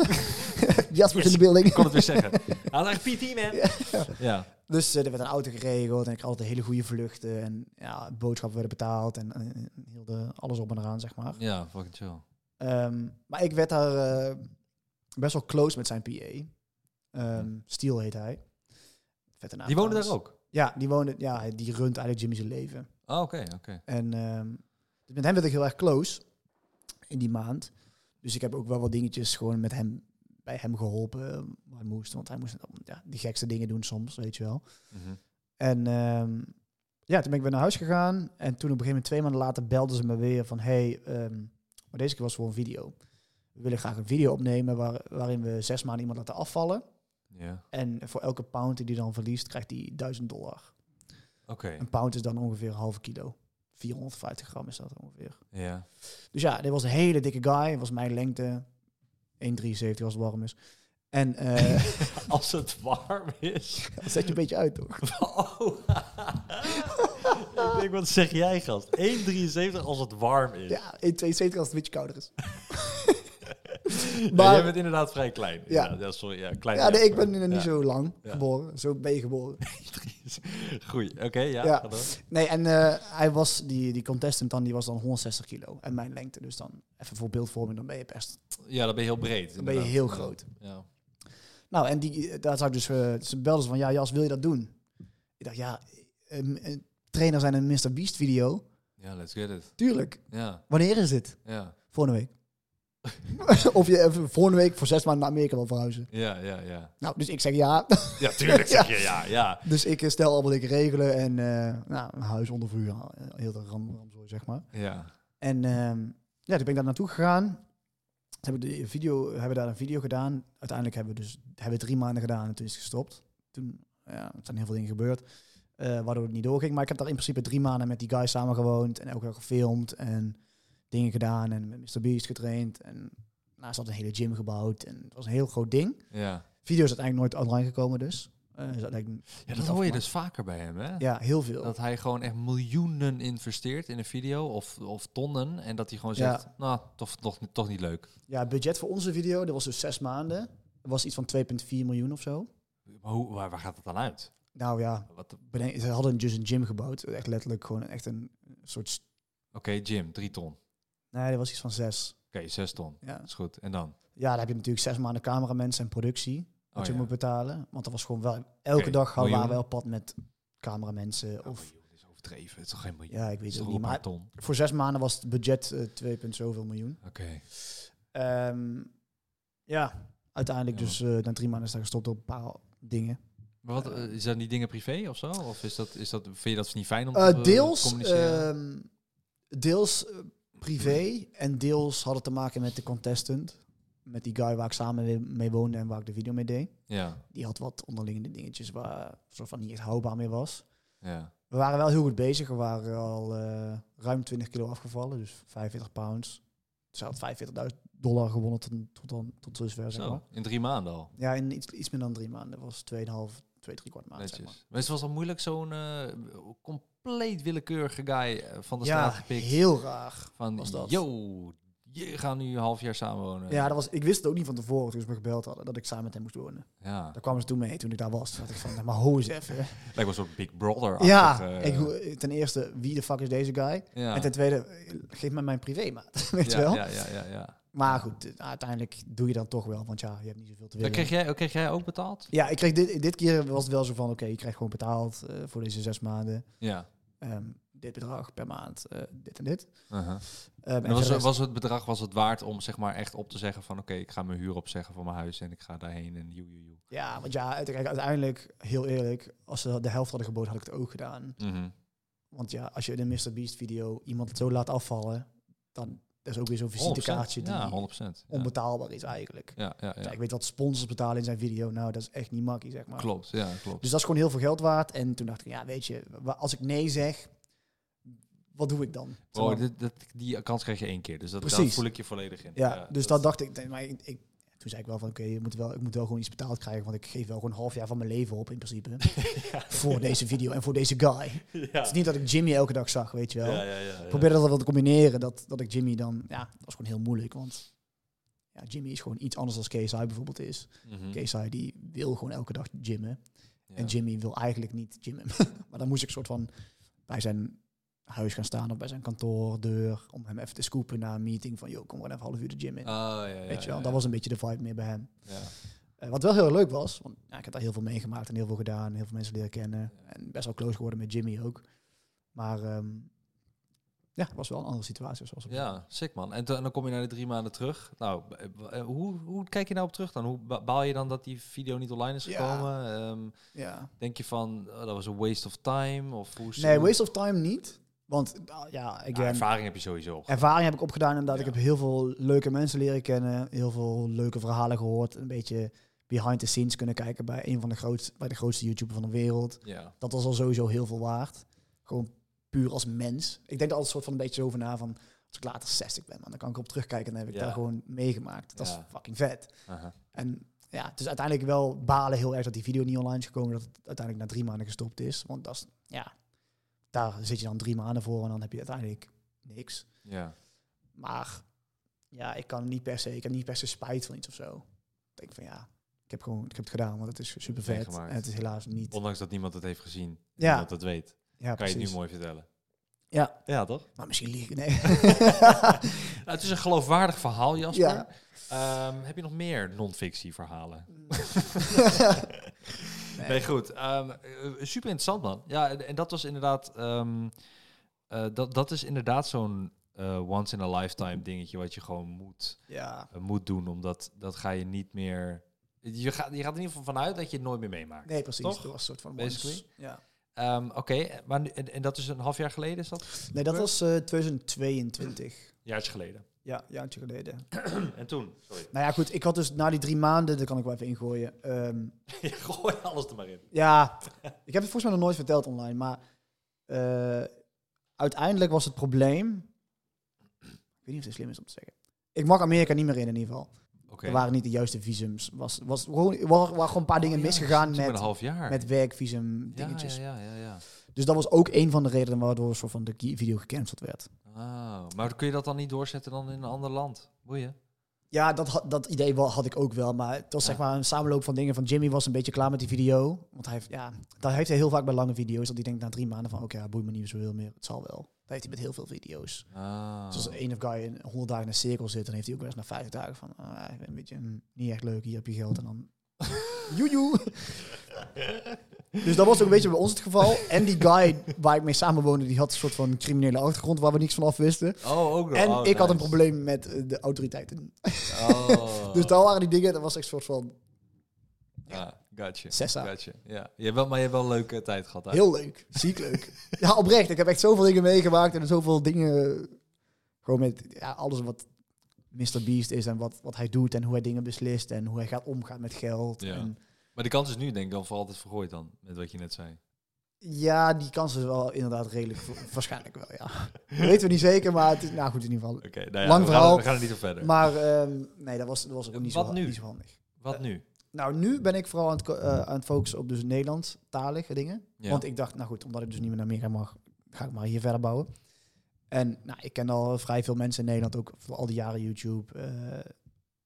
Jasper Yes. in de building. Ik kon het weer zeggen. Hij had echt PT man. Ja. Ja. Dus eh, er werd een auto geregeld en ik had altijd hele goede vluchten. En ja, boodschappen werden betaald en heel de, alles op en eraan, zeg maar. Ja, fucking chill. Ehm, maar ik werd daar eh, best wel close met zijn PA. Ehm Steel heet hij. Vette naam Die woonde daar ook? Ja, die woonde, ja, die runt eigenlijk Jimmy's leven. Oh, oké, oké. En ehm, dus met hem werd ik heel erg close in die maand. Dus ik heb ook wel wat dingetjes gewoon met hem bij hem geholpen. eh, Waar hij moest, want hij moest ja, die gekste dingen doen soms, weet je wel. Mhm. En ehm, ja, toen ben ik weer naar huis gegaan. En toen op een gegeven moment, twee maanden later, belden ze me weer van... hey, ehm, maar deze keer was het voor een video. We willen graag een video opnemen waar, waarin we zes maanden iemand laten afvallen. Ja. En voor elke pound die hij dan verliest, krijgt hij 1000 dollar. Oké. Een pound is dan ongeveer een halve kilo. 450 gram is dat ongeveer. Ja. Dus ja, dit was een hele dikke guy. Het was mijn lengte. 1,73 als het warm is. En eh Als het warm is. dat zet je een beetje uit, toch? Oh. ik denk, wat zeg jij, gast? 1,73 als het warm is. Ja, 1,72 als het een beetje kouder is. Ja, Maar- jij bent inderdaad vrij klein. Ja. Ja, ja, sorry. Ja, klein. Ja, nee, ik ben er niet Ja. zo lang Ja. geboren. Zo ben je geboren. Goeie. Oké, ja. Ja. Nee, en eh, hij was, die, die contestant dan, die was dan 160 kilo. En mijn lengte, dus dan even voor beeldvorming, dan ben je best. Ja, dan ben je heel breed. Dan ben je heel Ja. groot. Ja. Nou, en die, daar zou ik dus, eh, ze belden ze van, ja, Jas, wil je dat doen? Ik dacht, ja, een, een trainer zijn een Mr. Beast video. ja, let's get it. Tuurlijk. Ja, Wanneer is dit? ja. Volgende week. of je even volgende week voor zes maanden naar Amerika wil verhuizen. Ja, ja, ja. Nou, dus ik zeg ja. Ja, tuurlijk zeg je ja, ja. dus ik eh, stel allemaal dingen regelen en eh, nou, een huis onder vuur. eh, Heel de ram, ramzooi, zeg maar. Ja. En ehm, ja, toen ben ik daar naartoe gegaan. Toen hebben we, de video, hebben daar een video gedaan. Uiteindelijk hebben we dus hebben we drie maanden gedaan en toen is het gestopt. Toen ja, zijn heel veel dingen gebeurd, waardoor het niet doorging. Maar ik heb daar in principe drie maanden met die guys samen gewoond en elke dag gefilmd en dingen gedaan en met Mr. Beast getraind. En ze had een hele gym gebouwd en het was een heel groot ding. Ja. Video is uiteindelijk nooit online gekomen dus. Is uiteindelijk ja, dat hoor je dus vaker bij hem, hè? Ja, heel veel. Dat hij gewoon echt miljoenen investeert in een video of, of tonnen. En dat hij gewoon Ja. zegt, nou, toch, toch, toch niet leuk. Ja, budget voor onze video, dat was dus zes maanden. Dat was iets van 2,4 miljoen of zo. Maar hoe, waar, waar gaat het dan uit? Nou ja, Wat- ze hadden dus een gym gebouwd. Echt letterlijk gewoon echt een soort... Oké, Jim, drie ton. Oké, Nee, dat was iets van zes. zes ton. Ja, Dat is goed. En dan? ja dan heb je natuurlijk zes maanden cameramensen en productie. Wat Oh, je ja. moet betalen. Want dat was gewoon wel... Elke Oké, dag gaan- waren we op pad met cameramensen. Oh, Of, is overdreven. Het is toch geen miljoen? ja, ik weet het niet. maar ton? voor zes maanden was het budget eh 2 punt zoveel miljoen. Oké. Ehm, ja, uiteindelijk Ja. dus uh, na drie maanden is daar gestopt op een paar dingen. Maar wat, eh, is dat niet dingen privé of zo? Of is dat, is dat, vind je dat niet fijn om Eh, te, eh, deels, communiceren? ehm, deels eh, privé en deels had het te maken met de contestant. Met die guy waar ik samen mee- mee woonde en waar ik de video mee deed. ja, Die had wat onderliggende dingetjes waar soort van niet echt houdbaar meer was. ja. We waren wel heel goed bezig. We waren al eh, ruim 20 kilo afgevallen, dus 45 pounds. Dus hij had 45.000 dollar gewonnen tot, tot, dan, tot dusver, zeg maar. Zo, in drie maanden al. Ja, in iets, iets meer dan drie maanden. Dat was 2,5, 2, 3 kwart maand, zeg maar. Maar het was al moeilijk zo'n eh, compleet willekeurige guy eh, van de Ja, straat gepikt. heel raar. van, was dat. yo, je gaat nu een half jaar samenwonen. Ja, dat was, ik wist het ook niet van tevoren toen ze me gebeld hadden dat ik samen met hem moest wonen. Ja. Daar kwamen ze toen mee toen ik daar was. Dacht ik van, nou, maar hoe eens even. Lijkt wel een soort Big Brother. Ja, ik, hoe- ten eerste, wie de fuck is deze guy? ja. En ten tweede, eh, geef me mijn privémaat, weet ja, je wel? Ja, ja, ja, ja. Maar goed, eh, uiteindelijk doe je dat toch wel, want ja, je hebt niet zoveel te Dan willen. kreeg, jij, kreeg jij ook betaald? Ja, ik kreeg dit, dit keer was het wel zo van, oké, je krijgt gewoon betaald eh, voor deze zes maanden. Ja. Ehm, dit bedrag per maand, eh, dit en dit. Uh-huh. Ehm, En en was, rest- het bedrag was het waard om zeg maar echt op te zeggen van oké, ik ga mijn huur opzeggen voor mijn huis en ik ga daarheen en joe, joe, joe. Ja, want ja, uiteindelijk, heel eerlijk, als ze de helft hadden geboden, had ik het ook gedaan. Mhm. Want ja, als je in een Mr. Beast video iemand het zo laat afvallen, dan dat is ook weer zo'n visitekaartje die Ja, 100%. Ja. onbetaalbaar is eigenlijk. Ja, ja, ja. Ik weet wat sponsors betalen in zijn video. Nou, dat is echt niet makkie, zeg maar. Klopt, ja, klopt. Dus dat is gewoon heel veel geld waard. En toen dacht ik, ja, weet je, als ik nee zeg, wat doe ik dan? Oh, dit, die kans krijg je één keer, dus dat, daar voel ik je volledig in. ja, dus dat, dacht ik. Maar ik, ik- toen zei ik wel van, oké, je moet wel, ik moet wel gewoon iets betaald krijgen, want ik geef wel gewoon een half jaar van mijn leven op in principe voor deze video en voor deze guy. Het is niet dat ik Jimmy elke dag zag, weet je wel. Ja, ja, ja, ja. Ik probeerde dat wel te combineren, dat, dat ik Jimmy dan, ja, dat was gewoon heel moeilijk, want ja, Jimmy is gewoon iets anders dan KSI bijvoorbeeld is. Mhm. KSI die wil gewoon elke dag gymmen. En Jimmy wil eigenlijk niet gymmen. maar dan moest ik soort van bij zijn huis gaan staan of bij zijn kantoordeur om hem even te scoopen na een meeting van, joh, kom gewoon even een half uur de gym in. Oh, ja, ja, Weet je wel, ja, dat was een beetje de vibe meer bij hem. ja. Eh, wat wel heel leuk was, want ja, ik heb daar heel veel meegemaakt en heel veel gedaan, heel veel mensen leren kennen en best wel close geworden met Jimmy ook. Maar ehm, ja, het was wel een andere situatie zoals Ja, sick man. En, dan kom je naar de drie maanden terug. Nou, b- eh, hoe, hoe kijk je nou op terug dan? Hoe ba- baal je dan dat die video niet online is Ja. gekomen? Ehm, ja. denk je van, oh, dat was een waste of time? Of hoe Nee, waste of time niet. Want ja, ervaring heb je sowieso. ervaring heb ik opgedaan inderdaad. Ja. Ik heb heel veel leuke mensen leren kennen. Heel veel leuke verhalen gehoord. Een beetje behind the scenes kunnen kijken bij een van de grootste, bij de grootste YouTuber van de wereld. Ja. Dat was al sowieso heel veel waard. Gewoon puur als mens. Ik denk er altijd soort van een beetje zo over na van... Als ik later 60 ben, dan kan ik op terugkijken en dan heb ik daar gewoon meegemaakt. Dat is fucking vet. Aha. En ja, het is uiteindelijk wel balen heel erg dat die video niet online is gekomen. Dat het uiteindelijk na drie maanden gestopt is. Want dat is, ja, daar zit je dan drie maanden voor en dan heb je uiteindelijk niks. Ja. Maar ja, ik kan niet per se, ik heb niet per se spijt van iets of zo. Ik denk van ja, ik heb gewoon, ik heb het gedaan, want het is super vet. Meegemaakt. En het is helaas niet. Ondanks dat niemand het heeft gezien. Ja. Niemand het weet. Ja, Kan je het nu mooi vertellen. Ja, Ja, toch? maar misschien lieg ik. Nee. Nou, het is een geloofwaardig verhaal, Jasper. Ja. Ehm, heb je nog meer non-fictie verhalen? Nee. Goed. Ehm, eh, super interessant, man. Ja, en, dat was inderdaad... ehm, eh, dat, dat is inderdaad zo'n eh, once in a lifetime dingetje wat je gewoon moet, ja, moet doen. Omdat dat ga je niet meer... Je gaat, je gaat er in ieder geval vanuit dat je het nooit meer meemaakt. nee, precies. Toch? Dat was een soort van Basically. once. Ja. Ehm, Oké, maar nu- en, en dat is een half jaar geleden, is dat? Nee, dat was eh 2022. Jaartje geleden. Ja, jaartje geleden. en toen? Sorry. Nou ja, goed. Ik had dus na die drie maanden, daar kan ik wel even ingooien. Ehm, Gooi alles er maar in. ja, ik heb het volgens mij nog nooit verteld online, maar eh, uiteindelijk was het probleem. Ik weet niet of het slim is om te zeggen. Ik mag Amerika niet meer in, in ieder geval. Oké. Er waren niet de juiste visums. Was, was gewoon, waren, waren gewoon een paar dingen Oh ja, misgegaan toen een met, half jaar. met werkvisum ja, dingetjes. ja, ja, ja, ja. Dus dat was ook een van de redenen waardoor soort van de video gecanceld werd. Oh, maar kun je dat dan niet doorzetten dan in een ander land? Boeien. Ja, dat, dat idee had ik ook wel. Maar het was Ja. zeg maar een samenloop van dingen. Van Jimmy was een beetje klaar met die video. Want hij heeft, ja, dat heeft hij heel vaak bij lange video's. Dat hij denkt na drie maanden van, oké, ja, boeit me niet zoveel meer. Het zal wel. Dat heeft hij met heel veel video's. Ah. Dus als een of guy in 100 dagen in een cirkel zit, dan heeft hij ook wel eens na 50 dagen van, ah, ik ben een beetje mm, niet echt leuk, hier heb je geld. En dan, joejoe. dus dat was ook een beetje bij ons het geval. En die guy waar ik mee samenwoonde, die had een soort van criminele achtergrond waar we niks van af wisten. Oh, ook nog. En Oh, ik had een probleem met eh, de autoriteiten. Oh. Dus daar waren die dingen, dat was echt een soort van Ja, gotcha. Sessa. Gotcha. Ja. Je hebt wel, maar je hebt wel een leuke tijd gehad. Heel leuk. Ziek leuk. Ja, oprecht. Ik heb echt zoveel dingen meegemaakt en zoveel dingen. Gewoon met ja, alles wat Mr. Beast is en wat, wat hij doet en hoe hij dingen beslist en hoe hij gaat omgaan met geld. Ja. En Maar de kans is nu denk ik dan voor altijd vergooid dan, met wat je net zei. ja, die kans is wel inderdaad redelijk. waarschijnlijk wel, ja. weten we niet zeker, maar het is. Nou goed, in ieder geval. Oké, nou ja, Lang verhaal. We gaan er niet op verder. Maar ehm, nee, dat was, dat was ook niet, Wat zo, nu? niet zo handig. wat nu? Nou, nu ben ik vooral aan het, eh, aan het focussen op dus Nederlandstalige dingen. Ja. Want ik dacht, nou goed, omdat ik dus niet meer naar Amerika mag, ga ik maar hier verder bouwen. En nou, ik ken al vrij veel mensen in Nederland, ook voor al die jaren YouTube. eh,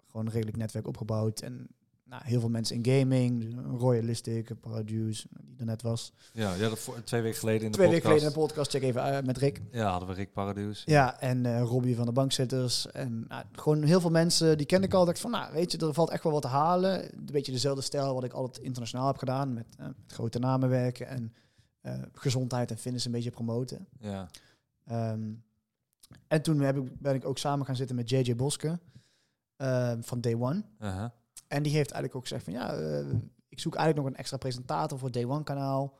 gewoon een redelijk netwerk opgebouwd. En nou, heel veel mensen in gaming. dus Royalistic, Paraduce, die er net was. Ja, ja dat voor, twee weken geleden in de Twee weken podcast. geleden in de podcast, check even uit met Rick. Ja, hadden we Rick Paradeus. Ja, en eh Robbie van de Bankzitters. En nou, gewoon heel veel mensen, die ken ik al. Dat ik van, nou, weet je, er valt echt wel wat te halen. Een beetje dezelfde stijl wat ik altijd internationaal heb gedaan. Met, eh, met grote namen werken en eh, gezondheid en fitness een beetje promoten. Ja. Ehm, en toen heb ik, ben ik ook samen gaan zitten met JJ Boske ehm, van Day One. Uh-huh. En die heeft eigenlijk ook gezegd van ja, eh, ik zoek eigenlijk nog een extra presentator voor Day One kanaal.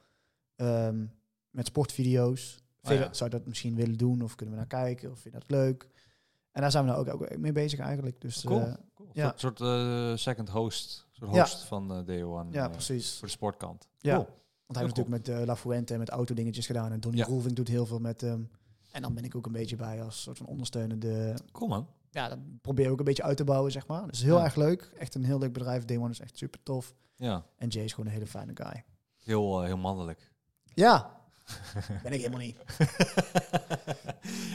ehm, met sportvideo's. Oh ja. Zou je dat misschien willen doen? Of kunnen we naar kijken? Of vind je dat leuk? En daar zijn we nou ook, ook mee bezig eigenlijk. Dus Cool. eh, cool. ja. Een soort, eh, second host. Soort Ja. host van Day One. ja, precies. voor de sportkant. Ja. Cool. Want hij heeft natuurlijk met La Fuente en met autodingetjes gedaan. En Donny Ja. Roelvink doet heel veel met hem. En dan ben ik ook een beetje bij als soort van ondersteunende... Cool man. Ja, dat probeer ik ook een beetje uit te bouwen, zeg maar. Dus heel Ja. erg leuk. Echt een heel leuk bedrijf. Day One is echt super tof. Ja, En Jay is gewoon een hele fijne guy. heel, eh, heel mannelijk. Ja, ben ik helemaal niet.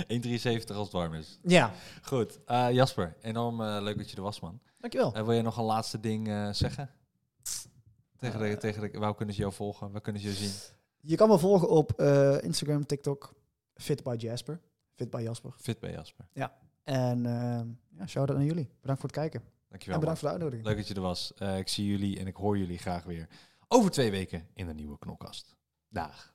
1,73 als het warm is. Ja, Goed. Eh, Jasper, enorm eh, leuk dat je er was, man. dankjewel. Eh, wil je nog een laatste ding zeggen? Tegen de, tegen de, waar kunnen ze jou volgen? Waar kunnen ze je zien? Je kan me volgen op Instagram, TikTok. Fit by Jasper. Fit by Jasper. Fit bij Jasper. En eh ja, shout-out aan jullie. Bedankt voor het kijken. Dankjewel. en bedankt man. voor de uitnodiging. Leuk dat je er was. Eh, ik zie jullie en ik hoor jullie graag weer over twee weken in de nieuwe Knokkast. Dag.